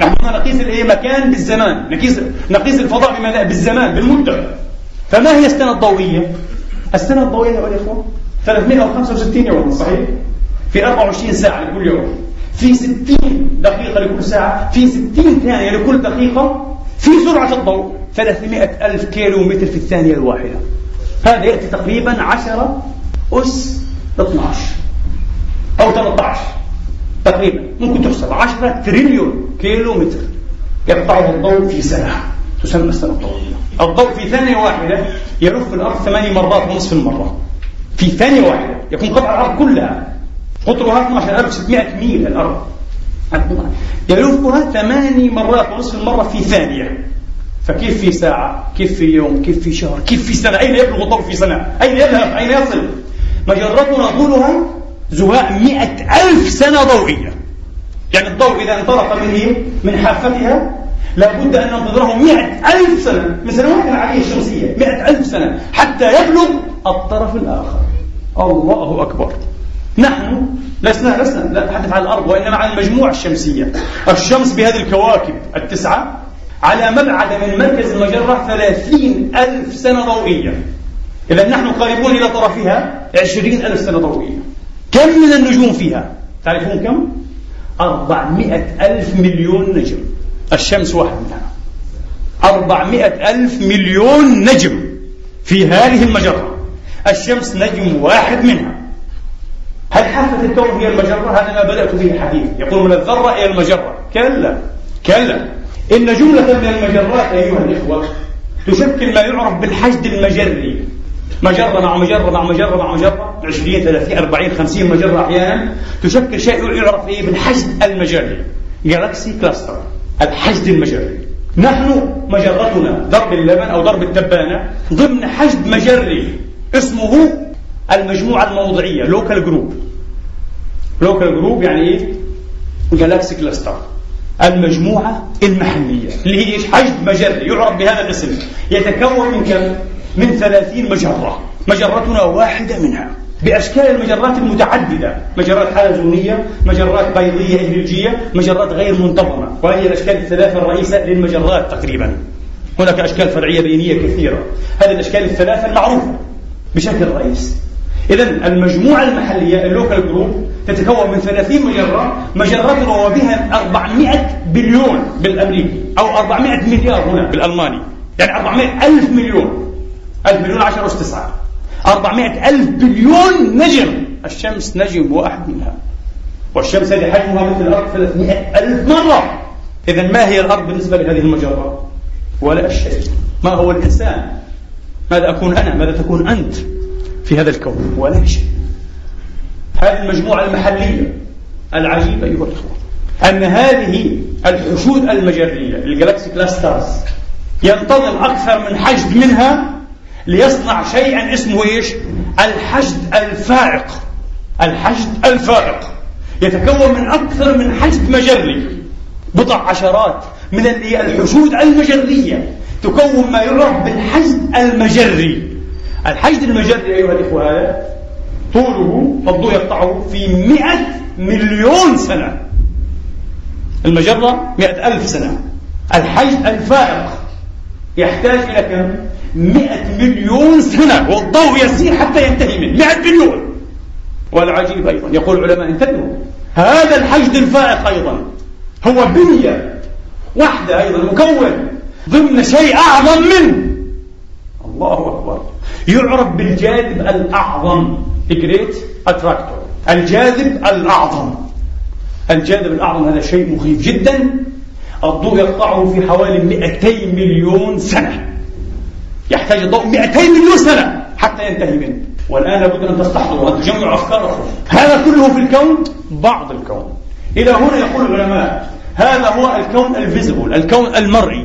نحن نقيس الإيه؟ مكان بالزمان. نقيس نقيس الفضاء بماذا؟ بالزمان بالمدة. فما هي السنة الضوئية؟ السنة الضوئية يا اخوان 365 يوما صحيح؟ في 24 ساعة لكل يوم. في 60 دقيقة لكل ساعة. في 60 ثانية لكل دقيقة. في سرعة الضوء. 300 ألف كيلو متر في الثانية الواحدة. هذا يأتي تقريبا 10 أس 12 أو 13 تقريبا. ممكن تحسب. 10 تريليون كيلو متر يقطعه الضوء في سنة تسمى السنة الضوئية الضوء في ثانية واحدة يلف الأرض ثماني مرات ونصف المرة. في ثانية واحدة يكون قطع الأرض كلها. قطرها 12600 ميل الأرض. يلفها ثماني مرات ونصف المرة في ثانية. فكيف في ساعة؟ كيف في يوم؟ كيف في شهر؟ كيف في سنة؟ أين يبلغ الضوء في سنة؟ أين يذهب؟ أين يصل؟ مجرتنا طولها زهاء مئة ألف سنة ضوئية. يعني الضوء إذا انطلق من إيه؟ من حافتها. لابد أن ننتظره مئة ألف سنة. من سنوات العالية الشمسية. مئة ألف سنة. حتى يبلغ الطرف الآخر. الله أكبر. نحن لسنا لسنا لا نتحدث عن الأرض وإنما عن المجموعة الشمسية. الشمس بهذه الكواكب التسعة على مبعد من مركز المجرة ثلاثين ألف سنة ضوئية. إذا نحن قريبون إلى طرفها عشرين ألف سنة ضوئية. كم من النجوم فيها؟ تعرفون كم؟ أربعمائة ألف مليون نجم. الشمس واحد منها. أربعمائة ألف مليون نجم في هذه المجرة. الشمس نجم واحد منها. هل حافة الكون هي المجرة؟ هذا ما بدأت به الحديث. يقول من الذرة إلى المجرة. كلا. كلا. إن جملة من المجرات أيها الإخوة تشكل ما يعرف بالحشد المجري. مجرة مع مجرة مع مجرة مع مجرة. 20 30 40 50 مجرة أحيانا تشكل شيء يعرف إيه بالحشد المجري. galaxy cluster الحشد المجري. نحن مجرتنا درب اللبن أو درب التبانة ضمن حشد مجري. اسمه المجموعة الموضعية local group local group يعني إيه؟ galaxy cluster المجموعة المحلية اللي هي حشد مجري يعرف بهذا الاسم. يتكون من كم؟ من ثلاثين مجرة. مجرتنا واحدة منها. بأشكال المجرات المتعددة مجرات حلزونية مجرات بيضية إهليلجية مجرات غير منتظمة. وهي الأشكال الثلاثة الرئيسة للمجرات تقريبا. هناك أشكال فرعية بينية كثيرة. هذه الأشكال الثلاثة المعروفة. بشكل رئيس. إذا المجموعة المحلية ال local group تتكون من 30 مجرة مجرة وبها 400 بليون بالأمريكي أو 400 مليار هنا بالألماني. يعني 400 ألف مليون. ألف مليون 10 أس 9 400 ألف بليون نجم. الشمس نجم واحد منها. والشمس هذه حجمها مثل الأرض 300 ألف مرة. إذا ما هي الأرض بالنسبة لهذه المجرة؟ ولا شيء. ما هو الإنسان؟ ماذا أكون أنا؟ ماذا تكون أنت في هذا الكون؟ ولا شيء. هذه المجموعة المحلية العجيبة أيها الأخوة أن هذه الحشود المجرية الجلاكسي كلاسترز ينتظم أكثر من حشد منها ليصنع شيئا اسمه إيش؟ الحشد الفائق الحشد الفائق يتكون من أكثر من حشد مجري. بضع عشرات من الحشود المجرية. تكون ما يعرف بالحشد المجري. الحشد المجري أيها الإخوة طوله الضوء يقطعه في مئة مليون سنة. المجرة مئة ألف سنة. الحشد الفائق يحتاج إلى كم؟ مئة مليون سنة. والضوء يسير حتى ينتهي منه. مئة مليون. والعجيب أيضا يقول العلماء انتبهوا هذا الحشد الفائق أيضا. هو بنية واحدة أيضا مكون. ضمن شيء أعظم منه الله أكبر. يعرف بالجاذب الأعظم. Great Attractor. الجاذب الأعظم. الجاذب الأعظم هذا شيء مخيف جدا. الضوء يقطعه في حوالي 200 مليون سنة. يحتاج الضوء 200 مليون سنة حتى ينتهي منه. والآن لابد أن تستحضروا وأن تجمعوا أفكاركم هذا كله في الكون؟ بعض الكون. إلى هنا يقول العلماء هذا هو الكون الفيزبل الكون المرئي.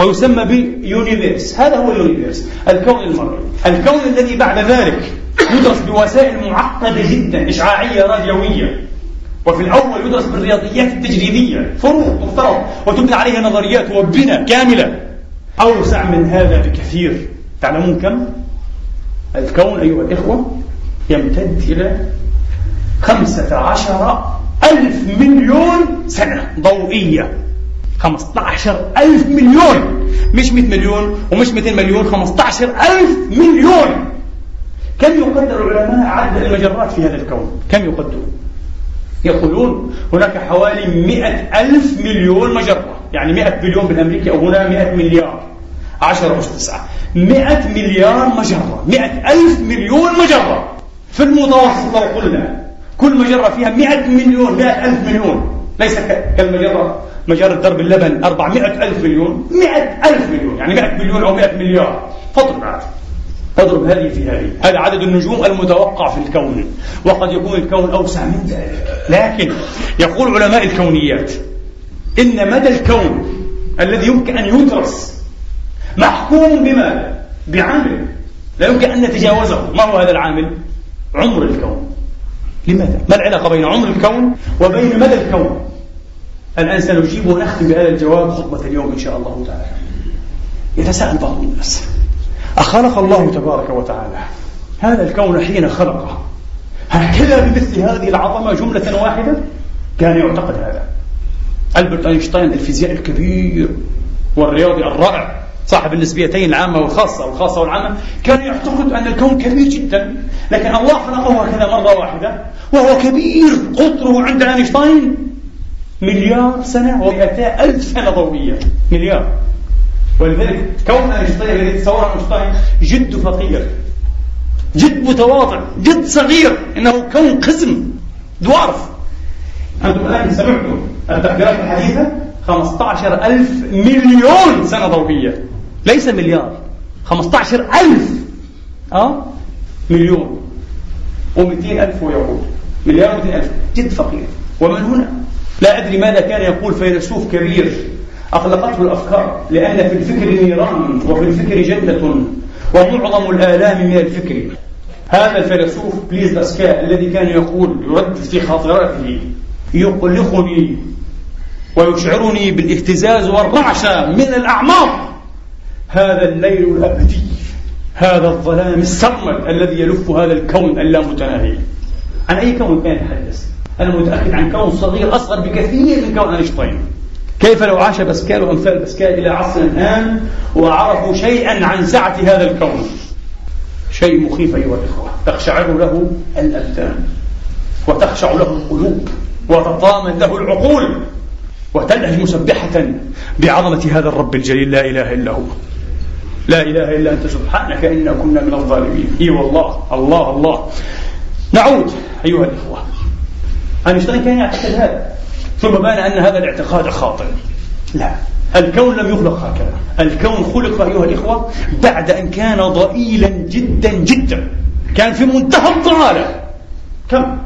ويسمى ب universe. هذا هو ال universe الكون المرئي. الكون الذي بعد ذلك يدرس بوسائل معقدة جدا إشعاعية راديوية. وفي الأول يدرس بالرياضيات التجريبية فروض مفترض وتبنى عليها نظريات وبنى كاملة. أوسع من هذا بكثير. تعلمون كم؟ الكون أيها الإخوة يمتد إلى خمسة عشر ألف مليون سنة ضوئية. خمسة عشر ألف مليون. مش مئة مليون ومش 200 مليون خمسة عشر ألف مليون. كم يقدر العلماء عدد المجرات في هذا الكون؟ كم يقدرون؟ يقولون هناك حوالي مئة ألف مليون مجرة يعني مئة بليون بالأمريكي أو هنا مئة مليار. 10 أس 9 100 مليار مجرة 100 ألف مليون مجرة. في المتوسط لو قلنا كل مجرة فيها 100 مليون 100 ألف مليون. ليس كالمجرة. مجرة درب اللبن 400 ألف مليون. 100 ألف مليون. يعني 100 مليون أو 100 مليار. فاضرب اضرب هذه في هذه. هذا عدد النجوم المتوقع في الكون. وقد يكون الكون أوسع من ذلك. لكن يقول علماء الكونيات إن مدى الكون الذي يمكن أن يدرس محكوم بماذا؟ بعامل لا يمكن أن نتجاوزه. ما هو هذا العامل؟ عمر الكون. لماذا؟ ما العلاقة بين عمر الكون وبين مدى الكون؟ الآن سنجيب ونختم بهذا الجواب خطبة اليوم إن شاء الله تعالى. يتساءل بعض الناس. أخلق الله تبارك وتعالى. هذا الكون حين خلقه. هكذا بمثل هذه العظمة جملة واحدة؟ كان يعتقد هذا. ألبرت أينشتاين الفيزيائي الكبير والرياضي الرائع. صاحب النسبيتين العامة والخاصة والخاصة والعامة كان يعتقد أن الكون كبير جدا لكن الله خلقه هكذا مرة واحدة وهو كبير قطره عند أينشتاين مليار سنة و ألف سنة ضوئية مليار. ولذلك كون أينشتاين الذي تصوره أينشتاين جد فقير جد متواضع جد صغير إنه كون قزم دوارف أنتم الآن سمعتم التقديرات الحديثة؟ 15 ألف مليون سنة ضوئية. ليس مليار 15 ألف أه؟ مليون. و200 ألف ويقول مليار و200 ألف. جد فقير. ومن هنا؟ لا أدري ماذا كان يقول فيلسوف كبير. أقلقته الأفكار لأن في الفكر نيران وفي الفكر جنة ومعظم الآلام من الفكر. هذا الفيلسوف بليز باسكال الذي كان يقول يردد في خاطراته يقلقني. ويشعرني بالاهتزاز والرعشة من الأعماق. هذا الليل الأبدي هذا الظلام السرمد الذي يلف هذا الكون اللامتناهي عن أي كون كان يتحدث؟ أنا متأكد عن كون صغير أصغر بكثير من كون أينشتاين. كيف لو عاش باسكال وأمثال باسكال إلى عصر الآن وعرفوا شيئا عن سعة هذا الكون؟ شيء مخيف أيها الإخوة. تقشعر له الأبدان وتخشع له القلوب وتطامن له العقول. وتلهج مسبحة بعظمة هذا الرب الجليل. لا إله إلا هو. لا إله إلا أنت. سبحانك إنا كنا من الظالمين. إي والله الله الله. نعود أيها الإخوة. أينشتاين كان يعتقد هذا ثم بان أن هذا الاعتقاد خاطئ. لا. الكون لم يخلق هكذا. الكون خلق أيها الإخوة بعد أن كان ضئيلا جدا جدا. كان في منتهى الضلالة. كم؟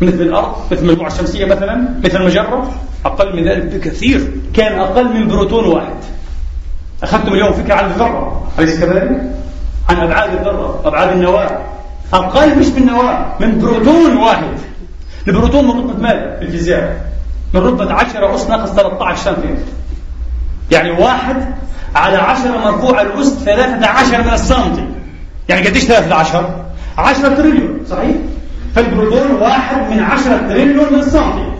مثل الأرض مثل المجموعة الشمسية مثلا مثل المجرة. أقل من ذلك بكثير. كان أقل من بروتون واحد. أخذتم اليوم فكرة عن الذرة. أليس كذلك؟ عن أبعاد الذرة أبعاد النواة. أقل مش من النواة من بروتون واحد. البروتون من رتبة ماذا؟ في الفيزياء؟ من رتبة 10 أس ناقص 13 سنتيمتر. يعني واحد على 10 مرفوع الأس 13 من السنتي يعني قديش 13 10 تريليون. صحيح؟ فالبروتون واحد من 10 تريليون من السنتي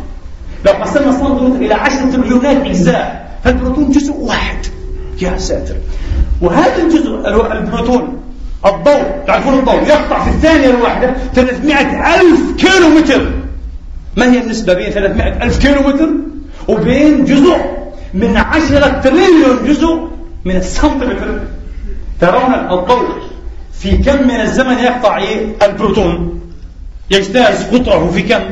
لو قسمنا السنتيمتر إلى 10 تريليونات أجزاء فالبروتون جزء واحد. يا ساتر. وهذا الجزء البروتون الضوء تعرفون الضوء؟ يقطع في الثانية الواحدة 300 ألف كيلو متر ما هي النسبة بين 300 ألف كيلو متر وبين جزء من 10 تريليون جزء من السنتيمتر. ترون الضوء في كم من الزمن يقطع البروتون يجتاز قطعه في كم؟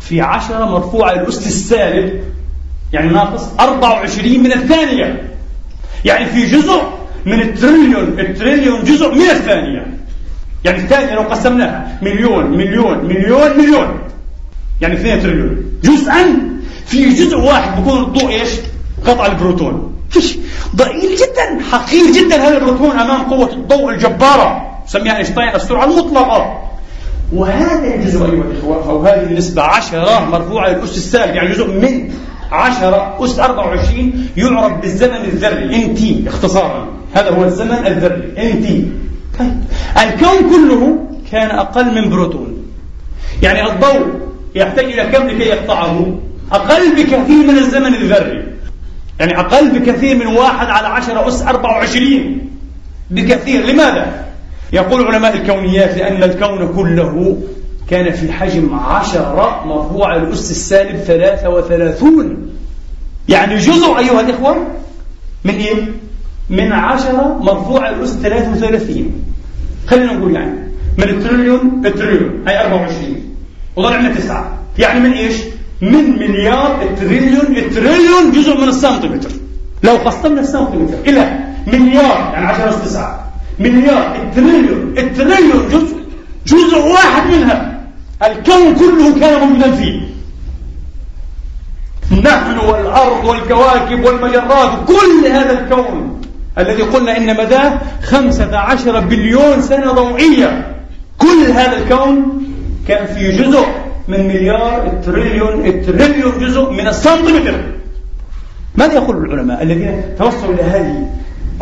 في عشرة مرفوعة للأس السالب يعني ناقص 24 من الثانية. يعني في جزء من التريليون التريليون جزء من الثانية. يعني الثانية لو قسمناها مليون مليون مليون مليون. يعني 2 تريليون. جزءا في جزء واحد بيكون الضوء إيش؟ قطع البروتون. فيش. ضئيل جدا حقير جدا. هذا البروتون أمام قوة الضوء الجبارة. سميها اينشتاين السرعة المطلقة. وهذا الجزء أيها الإخوة أو هذه النسبة عشرة مرفوعة للأس السالب يعني جزء من عشرة أس 24 يعرف بالزمن الذري NT اختصارا. هذا هو الزمن الذري NT. طيب. الكون كله كان أقل من بروتون. يعني الضوء يحتاج إلى كم لكي يقطعه؟ أقل بكثير من الزمن الذري. يعني أقل بكثير من واحد على عشرة أس 24 بكثير. لماذا؟ يقول علماء الكونيات لأن الكون كله كان في حجم عشرة مرفوع الأس السالب ثلاثة وثلاثون. يعني جزء أيها الإخوة من إيه؟ من عشرة مرفوع الأس 33 خلينا نقول يعني من التريليون التريليون هي 24 وضل عندنا تسعة. يعني من إيش؟ من مليار التريليون. التريليون جزء من السنتيمتر. لو قسمنا السنتيمتر إلى مليار يعني 10 أس 9 مليار التريليون التريليون جزء جزء واحد منها. الكون كله كان موجودا فيه نحن والأرض والكواكب والمجرات كل هذا الكون الذي قلنا إن مداه خمسة عشر بليون سنة ضوئية. كل هذا الكون كان في جزء من مليار التريليون التريليون جزء من السنتيمتر. ماذا يقول العلماء الذين توصلوا إلى هذه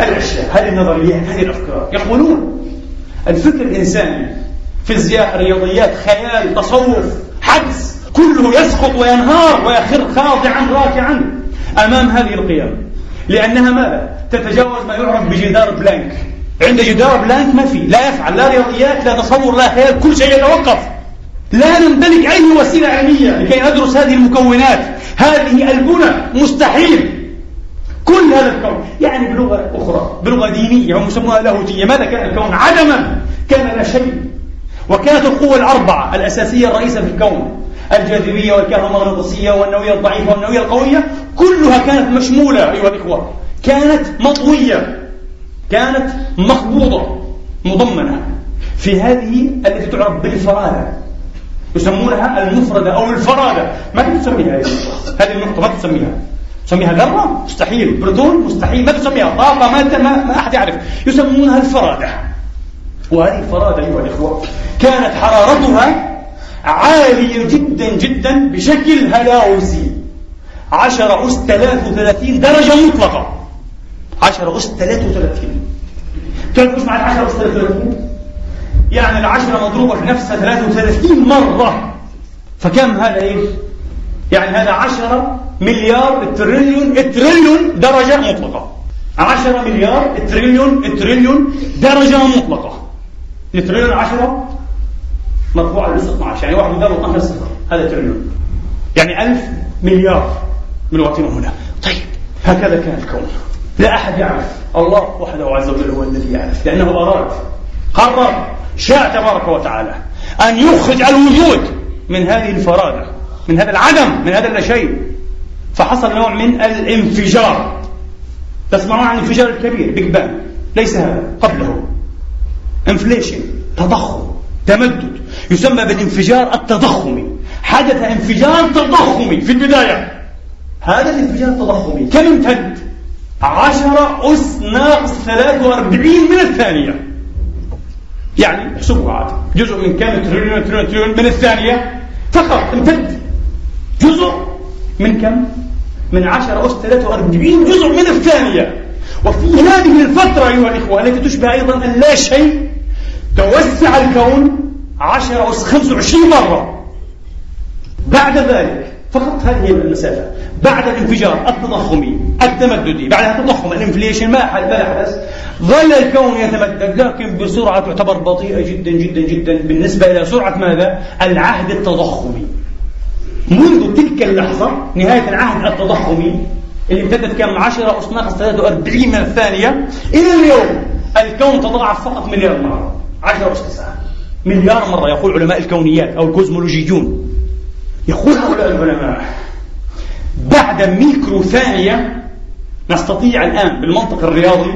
الأشياء هذه النظريات هذه الأفكار. يقولون الفكر الإنساني فيزياء رياضيات خيال تصوف حدس كله يسقط وينهار ويخر خاضعا راكعا أمام هذه القيم. لأنها ماذا؟ تتجاوز ما يعرف بجدار بلانك. عند جدار بلانك ما في لا يفعل لا رياضيات لا تصور لا خيال كل شيء يتوقف. لا نمتلك أي وسيلة علمية لكي ندرس هذه المكونات. هذه البنى مستحيل. كل هذا الكون يعني بلغة أخرى بلغة دينية هم يسمونها لاهوتية. ماذا كان الكون؟ عدما كان لا شيء. وكانت القوة الأربعة الأساسية الرئيسة في الكون الجاذبية والكهرومغناطيسية والنووية الضعيفة والنووية القوية كلها كانت مشمولة أيها الإخوة. كانت مطوية كانت مخبوضة مضمنة. في هذه التي تعرف بالفرادة يسمونها المفردة أو الفرادة. ما تسميها هذه النقطة ما تسميها. تسميها ذرة؟ مستحيل. بروتون مستحيل. ما تسميها؟ طاقة؟ ما, ما, ما أحد يعرف. يسمونها الفرادة. وهذه الفرادة أيها الإخوة كانت حرارتها عالية جدا جدا بشكل هلاوسي. 10 أس 33 درجة مطلقة. 10 أس 33 كيف إيش معنى 10 أس 33 يعني العشرة مضروبة في نفسها 33 مرة. فكم هذا إيش؟ يعني هذا 10 مليار التريليون التريليون درجة مطلقة. 10 مليار التريليون التريليون درجة مطلقة. التريليون 10 مرفوع على 12 يعني واحد مقداره 12 صفر هذا تريليون. يعني 1000 مليار من وقتنا هنا. طيب هكذا كان الكون. لا أحد يعرف. الله وحده عز وجل هو الذي يعرف. لأنه أراد قرر شاء تبارك وتعالى أن يخرج الوجود من هذه الفرادة من هذا العدم من هذا اللاشيء فحصل نوع من الانفجار. تسمعون عن الانفجار الكبير Big Bang ليس هذا قبله. inflation تضخم تمدد. يسمى بالانفجار التضخمي. حدث انفجار تضخمي في البداية. هذا الانفجار التضخمي كم امتد؟ عشرة أس ناقص 43 من الثانية. يعني احسبوا عاد. جزء من كم؟ تريليون تريليون تريليون من الثانية. فقط امتد. جزء من كم؟ من 10 أس 43 جزء من الثانية. وفي هذه الفترة أيها الإخوة التي تشبه أيضا اللا شيء توسع الكون 10 أس 25 مرة. بعد ذلك فقط هذه المسافة بعد الانفجار التضخمي التمددي بعد التضخم الانفليشن ما حدث ظل الكون يتمدد لكن بسرعة تعتبر بطيئة جدا جدا جدا. بالنسبة إلى سرعة ماذا؟ العهد التضخمي. منذ تلك اللحظة نهاية العهد التضخمي اللي امتدت كم؟ 10 أس ناقص 43 من الثانية إلى اليوم الكون تضاعف فقط مليار مرة. 10 أس 9 مليار مرة يقول علماء الكونيات أو الكوزمولوجيون. يقول هؤلاء العلماء بعد ميكرو ثانية نستطيع الآن بالمنطق الرياضي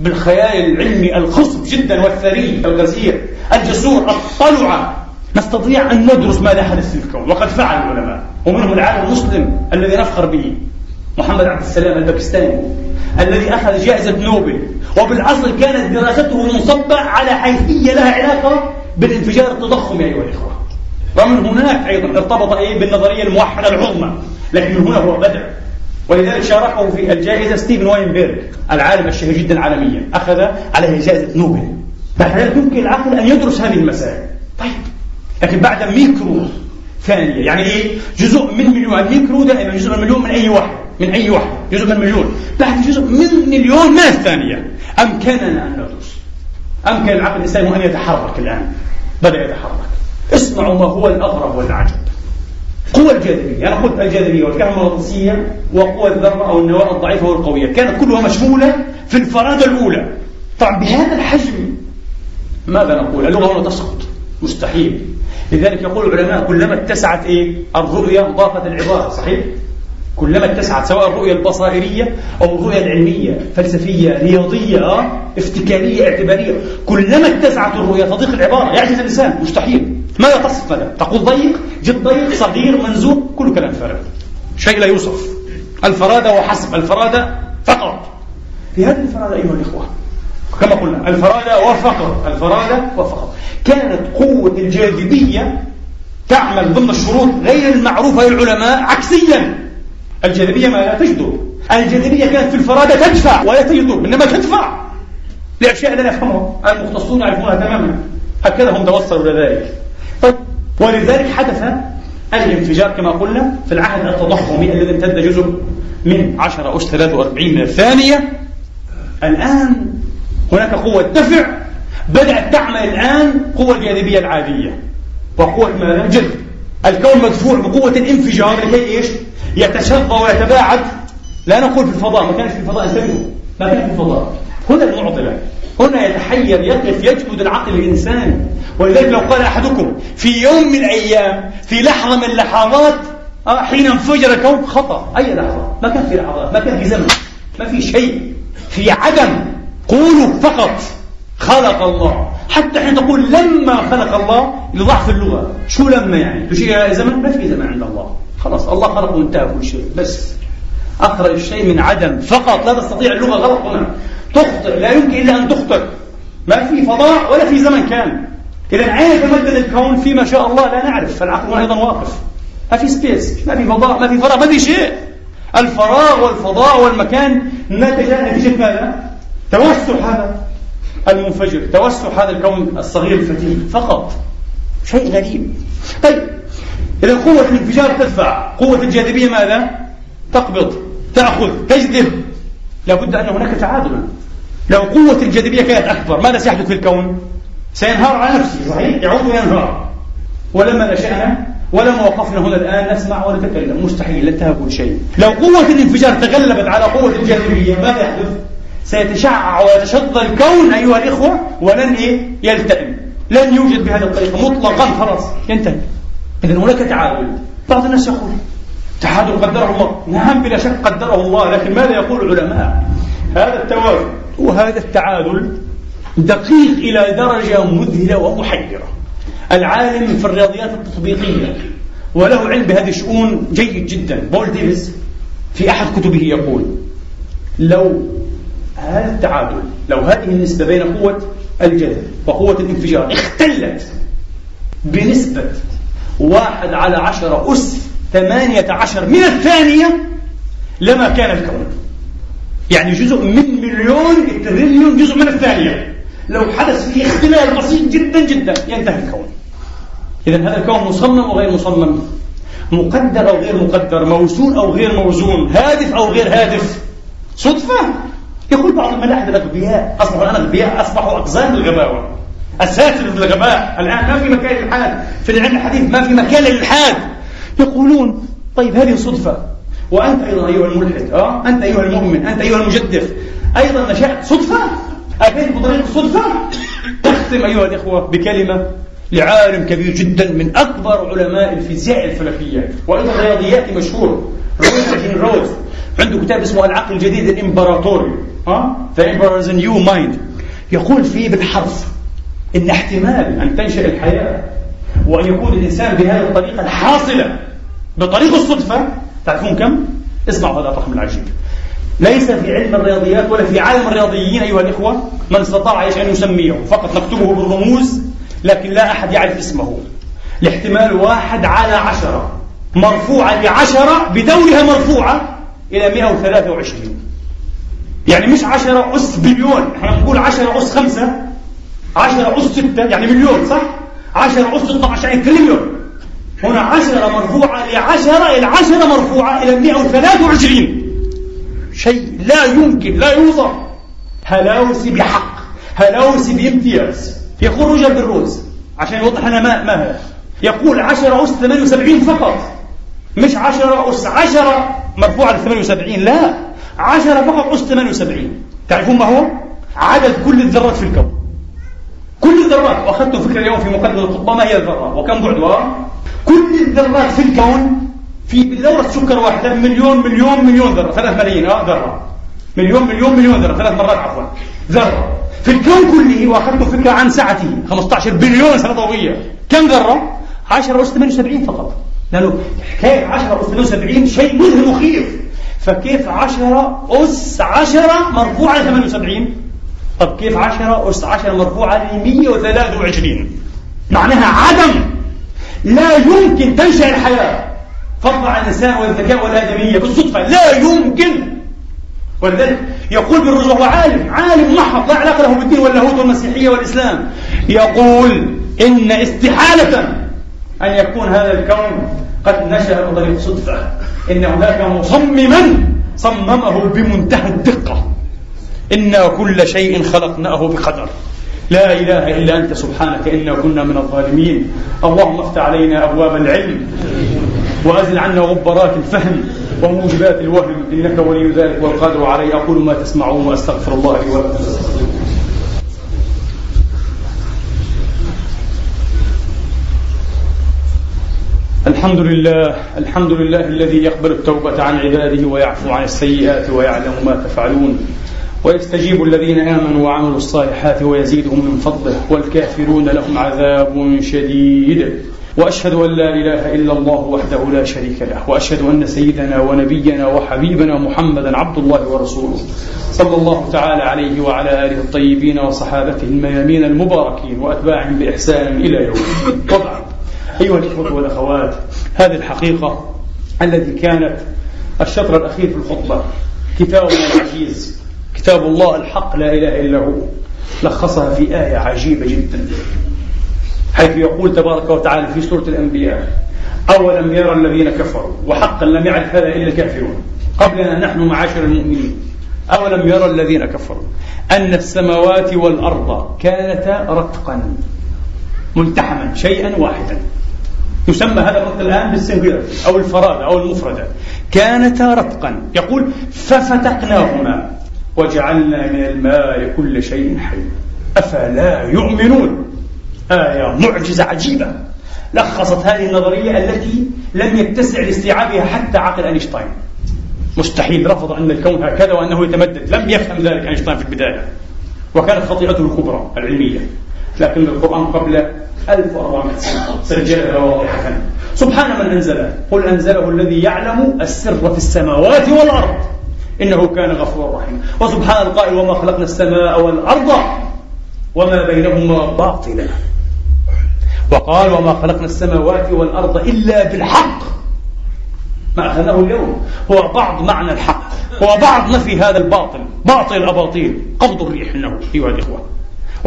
بالخيال العلمي الخصب جدا والثري الغزير الجسور الطلعة نستطيع أن ندرس ماذا حدث في الكون وقد فعل العلماء ومنهم العالم المسلم الذي نفخر به محمد عبد السلام الباكستاني الذي أخذ جائزة نوبل وبالأصل كانت دراسته منصبة على حيثية لها علاقة بالانفجار التضخمي أيها الإخوة. ومن هناك أيضا ارتبط إيه بالنظرية الموحدة العظمى لكن من هنا هو بدأ ولذلك شاركه في الجائزة ستيفن واينبيرغ العالم الشهير جدا عالميا أخذ عليه جائزة نوبل. بعد ذلك يمكن العقل أن يدرس هذه المسائل. طيب. لكن بعد ميكرو ثانية. يعني إيه؟ جزء من مليون. الميكرو دائما جزء من مليون من أي واحد؟ من أي واحد؟ جزء من مليون. بعد جزء من مليون من الثانية؟ أمكننا أن ندرس. أمكن العقل الإنساني أن يتحرك الآن. بدأ يتحرك. اسمعوا ما هو الأغرب والعجب. قوى الجاذبية. أنا قلت الجاذبية والكهرومغناطيسية وقوى الذرة أو النواة الضعيفة والقوية. كانت كلها مشمولة في الفرادة الأولى. طبعا بهذا الحجم ماذا نقول؟ اللغة هنا تسقط. مستحيل. لذلك يقول العلماء كلما اتسعت إيه؟ الرؤية ضافت العبارة صحيح؟ كلما اتسعت سواء الرؤية البصائرية أو الرؤية العلمية فلسفية رياضية آه، افتكارية اعتبارية كلما اتسعت الرؤية تضيق العبارة يعجز الإنسان مستحيل. ماذا تصف ماذا؟ تقول ضيق جد ضيق صغير منزوع كل كلام فارغ شيء لا يوصف. الفرادة وحسب الفرادة فقط. في هذه الفرادة أيها الإخوة كما قلنا الفرادة وفقط الفرادة وفقط كانت قوة الجاذبية تعمل ضمن الشروط غير المعروفة للعلماء عكسيا. الجاذبية ما لا تجذب الجاذبية كانت في الفرادة تدفع ولا تجذب إنما تدفع. لأشياء لا نفهمها المختصون يعرفونها تماما. هكذا هم توصلوا إلى ذلك. طيب ولذلك حدث الانفجار كما قلنا في العهد التضخمي الذي امتد جزء من 10 أس 43 من الثانية. الآن هناك قوة دفع. بدأت تعمل الآن قوة الجاذبية العادية. وقوة ماذا؟ جذب. الكون مدفوع بقوة الانفجار لكي إيش؟ يتشظى ويتباعد. لا نقول في الفضاء ما كانش في الفضاء انتبهوا ما كان في الفضاء. هنا المعضلة. هنا يتحير يقف يجهد العقل الإنساني ولذلك لو قال أحدكم في يوم من الأيام في لحظة من اللحظات آه حين انفجر الكون خطأ. أي لحظة؟ ما كان في لحظات ما كان في زمن ما في شيء. في عدم. قولوا فقط خلق الله. حتى حين تقول لما خلق الله لضعف اللغة. شو لما يعني؟ شيء زمن؟ ما في زمن عند الله. خلاص الله خلق وانتهى كل شيء. بس أخرج الشيء من عدم فقط. لا تستطيع اللغة غلط هنا. تخطئ. لا يمكن إلا أن تخطئ. ما في فضاء ولا في زمن كان. إذا أين يتمدد الكون في ما شاء الله لا نعرف. فالعقل أيضا واقف. ما في سبيس ما في فضاء ما في فراغ ما في شيء. الفراغ والفضاء والمكان نتج نتيجة ماذا؟ توسع هذا المنفجر توسع هذا الكون الصغير الفتيل فقط شيء غريب طيب إذا قوة الانفجار تدفع قوة الجاذبية ماذا؟ تقبض تأخذ تجذب لابد أن هناك تعادل لو قوة الجاذبية كانت أكبر ماذا سيحدث في الكون؟ سينهار على نفسه صحيح؟ يعود وينهار ولما نشأنا ولما وقفنا هنا الآن نسمع ونتكلم مستحيل انتهى كل شيء لو قوة الانفجار تغلبت على قوة الجاذبية ماذا يحدث؟ سيتشعع ويتشظى الكون أيها الإخوة ولن إيه؟ يلتئم. لن يوجد بهذه الطريقة. مطلقا خلاص. ينتهي. إذا هناك تعادل. بعض الناس يقول تعادل قدره الله. نعم بلا شك قدره الله لكن ماذا يقول العلماء؟ هذا التوازن. وهذا التعادل دقيق إلى درجة مذهلة ومحيرة. العالم في الرياضيات التطبيقية وله علم بهذه الشؤون جيد جدا. بول ديفيس في أحد كتبه يقول لو هذا التعادل. لو هذه النسبة بين قوة الجذب وقوة الانفجار اختلت بنسبة واحد على عشرة أس ثمانية عشر من الثانية لما كان الكون. يعني جزء من مليون تريليون جزء من الثانية. لو حدث فيه اختلال بسيط جدا جدا ينتهي الكون. إذا هذا الكون مصمم أو غير مصمم؟ مقدر أو غير مقدر؟ موزون أو غير موزون؟ هادف أو غير هادف؟ صدفة. يقول بعض الملاحدة الأغبياء أصبحوا الآن أغبياء أصبحوا أقزام الغباوة أساتذة الغباء الآن ما في مكان للإلحاد في العلم الحديث ما في مكان للإلحاد يقولون طيب هذه صدفة. وأنت أيضا أيها الملحد أه؟ أنت أيها المؤمن أنت أيها المجدف. أيضا نشأت صدفة؟ أتيت بطريق الصدفة تختم أيها الإخوة بكلمة لعالم كبير جدا من أكبر علماء الفيزياء الفلكية وأيضا الرياضيات مشهور. روز روز. عنده كتاب اسمه العقل الجديد الإمبراطوري ها؟ Emperor's New Mind. يقول فيه بالحرف إن احتمال أن تنشأ الحياة وأن يكون الإنسان بهذه الطريقة الحاصلة بطريق الصدفة تعرفون كم؟ اسمعوا هذا الرقم العجيب. ليس في علم الرياضيات ولا في عالم الرياضيين أيها الإخوة من استطاع إيش أن يسميه. فقط نكتبه بالرموز لكن لا أحد يعرف اسمه. الاحتمال واحد على عشرة مرفوعة لعشرة بدورها مرفوعة إلى 123 يعني مش 10 أس بليون إحنا نقول 10 أس 5 10 أس 6 يعني مليون صح؟ 10 أس 16 يعني تريليون هنا 10 مرفوعة ل 10 العشرة مرفوعة إلى 123 شيء لا يمكن لا يوصف هلاوسي بحق هلاوسي بامتياز. يقول روجر بالروز. عشان يوضح لنا ما ما هذا. يقول 10 أس 78 فقط. مش 10 أس 10 مرفوعة ل 78 لا. 10 فقط أس 78 تعرفون ما هو؟ عدد كل الذرات في الكون. كل الذرات. واخذت فكرة اليوم في مقدمة الخطبه ما هي الذرة؟ وكم بعدها؟ كل الذرات في الكون في دورة سكر واحدة مليون مليون مليون ذرة. ثلاث ملايين آه ذرة. مليون مليون مليون ذرة. ثلاث مرات عفوا. ذرة. في الكون كله وأخذت فكرة عن سعته 15 بليون سنة ضوئية. كم ذرة؟ 10 أس 78 فقط. لأنه حكاية 10 أس 78 شيء مذهل مخيف. فكيف 10 أس 10 مرفوعة ل 78 طب كيف 10 أس 10 مرفوعة ل 123 معناها عدم. لا يمكن تنشأ الحياة. فضلا عن الإنسان والذكاء والآدمية بالصدفة لا يمكن. ولذلك يقول بالرجوع هو عالم عالم محض لا علاقة له بالدين واللاهوت والمسيحية والإسلام. يقول إن استحالة أن يكون هذا الكون قد نشأ بطريق صدفة. إن هناك مصمما صممه بمنتهى الدقة. إنا كل شيء خلقناه بقدر. لا إله إلا أنت سبحانك إنا كنا من الظالمين. اللهم افتح علينا أبواب العلم وأزل عنا غبرات الفهم وموجبات الوهم. إنك ولي ذلك والقادر عليه. أقول ما تسمعون وأستغفر الله لي ولكم. الحمد لله الحمد لله الذي يقبل التوبة عن عباده ويعفو عن السيئات ويعلم ما تفعلون ويستجيب الذين آمنوا وعملوا الصالحات ويزيدهم من فضله والكافرون لهم عذاب شديد. وأشهد أن لا إله إلا الله وحده لا شريك له وأشهد أن سيدنا ونبينا وحبيبنا محمدا عبد الله ورسوله صلى الله تعالى عليه وعلى آله الطيبين وصحابته الميامين المباركين وأتباعهم بإحسان إلى يوم وبعد. أيها الإخوة والأخوات هذه الحقيقة التي كانت الشطر الأخير في الخطبة. كتابنا العزيز كتاب الله الحق لا إله إلا هو لخصها في آية عجيبة جدا. حيث يقول تبارك وتعالى في سورة الأنبياء أولم يرى الذين كفروا وحقا لم يعرف هذا إلا الكافرون. قبلنا نحن معاشر المؤمنين. أولم يرى الذين كفروا أن السماوات والأرض كانتا رتقا ملتحما شيئا واحدا. يسمى هذا الرتق الآن بالسنجلر أو الفرادة أو المفردة. كانتا رتقا يقول ففتقناهما وجعلنا من الماء كل شيء حي. أفلا يؤمنون؟ آية معجزة عجيبة. لخصت هذه النظرية التي لم يتسع لاستيعابها حتى عقل أينشتاين. مستحيل رفض أن الكون هكذا وأنه يتمدد. لم يفهم ذلك أينشتاين في البداية. وكانت خطيئته الكبرى العلمية. لكن القرآن قبل 1400 سنة. سجلها واضحة سبحان من أنزله. قل أنزله الذي يعلم السر في السماوات والأرض. إنه كان غفورا رحيما. وسبحان القائل وما خلقنا السماء والأرض وما بينهما باطلا. وقال وما خلقنا السماوات والأرض إلا بالحق. ما أخذناه اليوم. هو بعض معنى الحق. هو بعض نفي هذا الباطل. باطل الأباطيل قبض الريح إنه أيها الإخوة.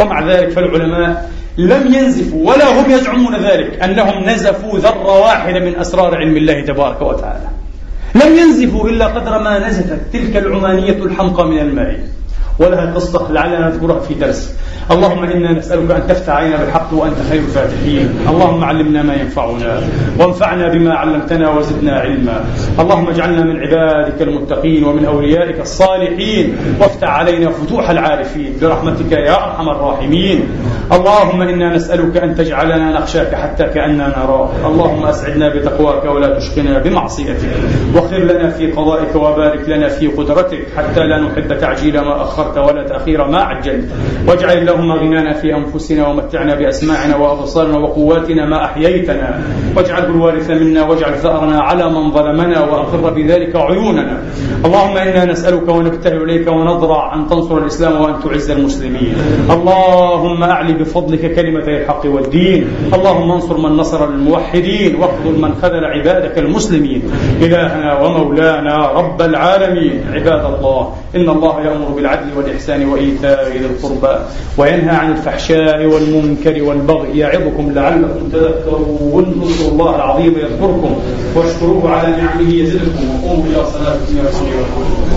ومع ذلك فالعلماء لم ينزفوا ولا هم يزعمون ذلك أنهم نزفوا ذرة واحدة من أسرار علم الله تبارك وتعالى. لم ينزفوا إلا قدر ما نزفت تلك العمانية الحمقى من الماء. ولها قصة لعلنا نذكرها في درس. اللهم إنا نسألك أن تفتح علينا بالحق وأنت خير الفاتحين. اللهم علمنا ما ينفعنا وانفعنا بما علمتنا وزدنا علما. اللهم اجعلنا من عبادك المتقين ومن أوليائك الصالحين. وافتح علينا فتوح العارفين برحمتك يا أرحم الراحمين. اللهم إنا نسألك أن تجعلنا نخشاك حتى كأننا نراك اللهم أسعدنا بتقواك ولا تشقنا بمعصيتك. واخر لنا في قضائك وبارك لنا في قدرتك حتى لا نحب تعجيل ما أخرت ولا تأخير ما عجلت. واجعل اللهم غنانا في أنفسنا ومتعنا بأسماعنا وأبصارنا وقواتنا ما أحييتنا. واجعله الوارث منا واجعل ثأرنا على من ظلمنا وأقر بذلك عيوننا. اللهم إنا نسألك ونبتهل إليك ونضرع أن تنصر الإسلام وأن تعز المسلمين. اللهم أعلي بفضلك كلمتي الحق والدين. اللهم انصر من نصر الموحدين. واخذل من خذل عبادك المسلمين. إلهنا ومولانا رب العالمين. عباد الله إن الله يأمر بالعدل والإحسان وإيتاء ذي القربى وينهى عن الفحشاء والمنكر والبغي يعظكم لعلكم تذكرون اذكروا الله العظيم يذكركم واشكروه على نعمه يزدكم وقوموا إلى صلاتكم يرحمكم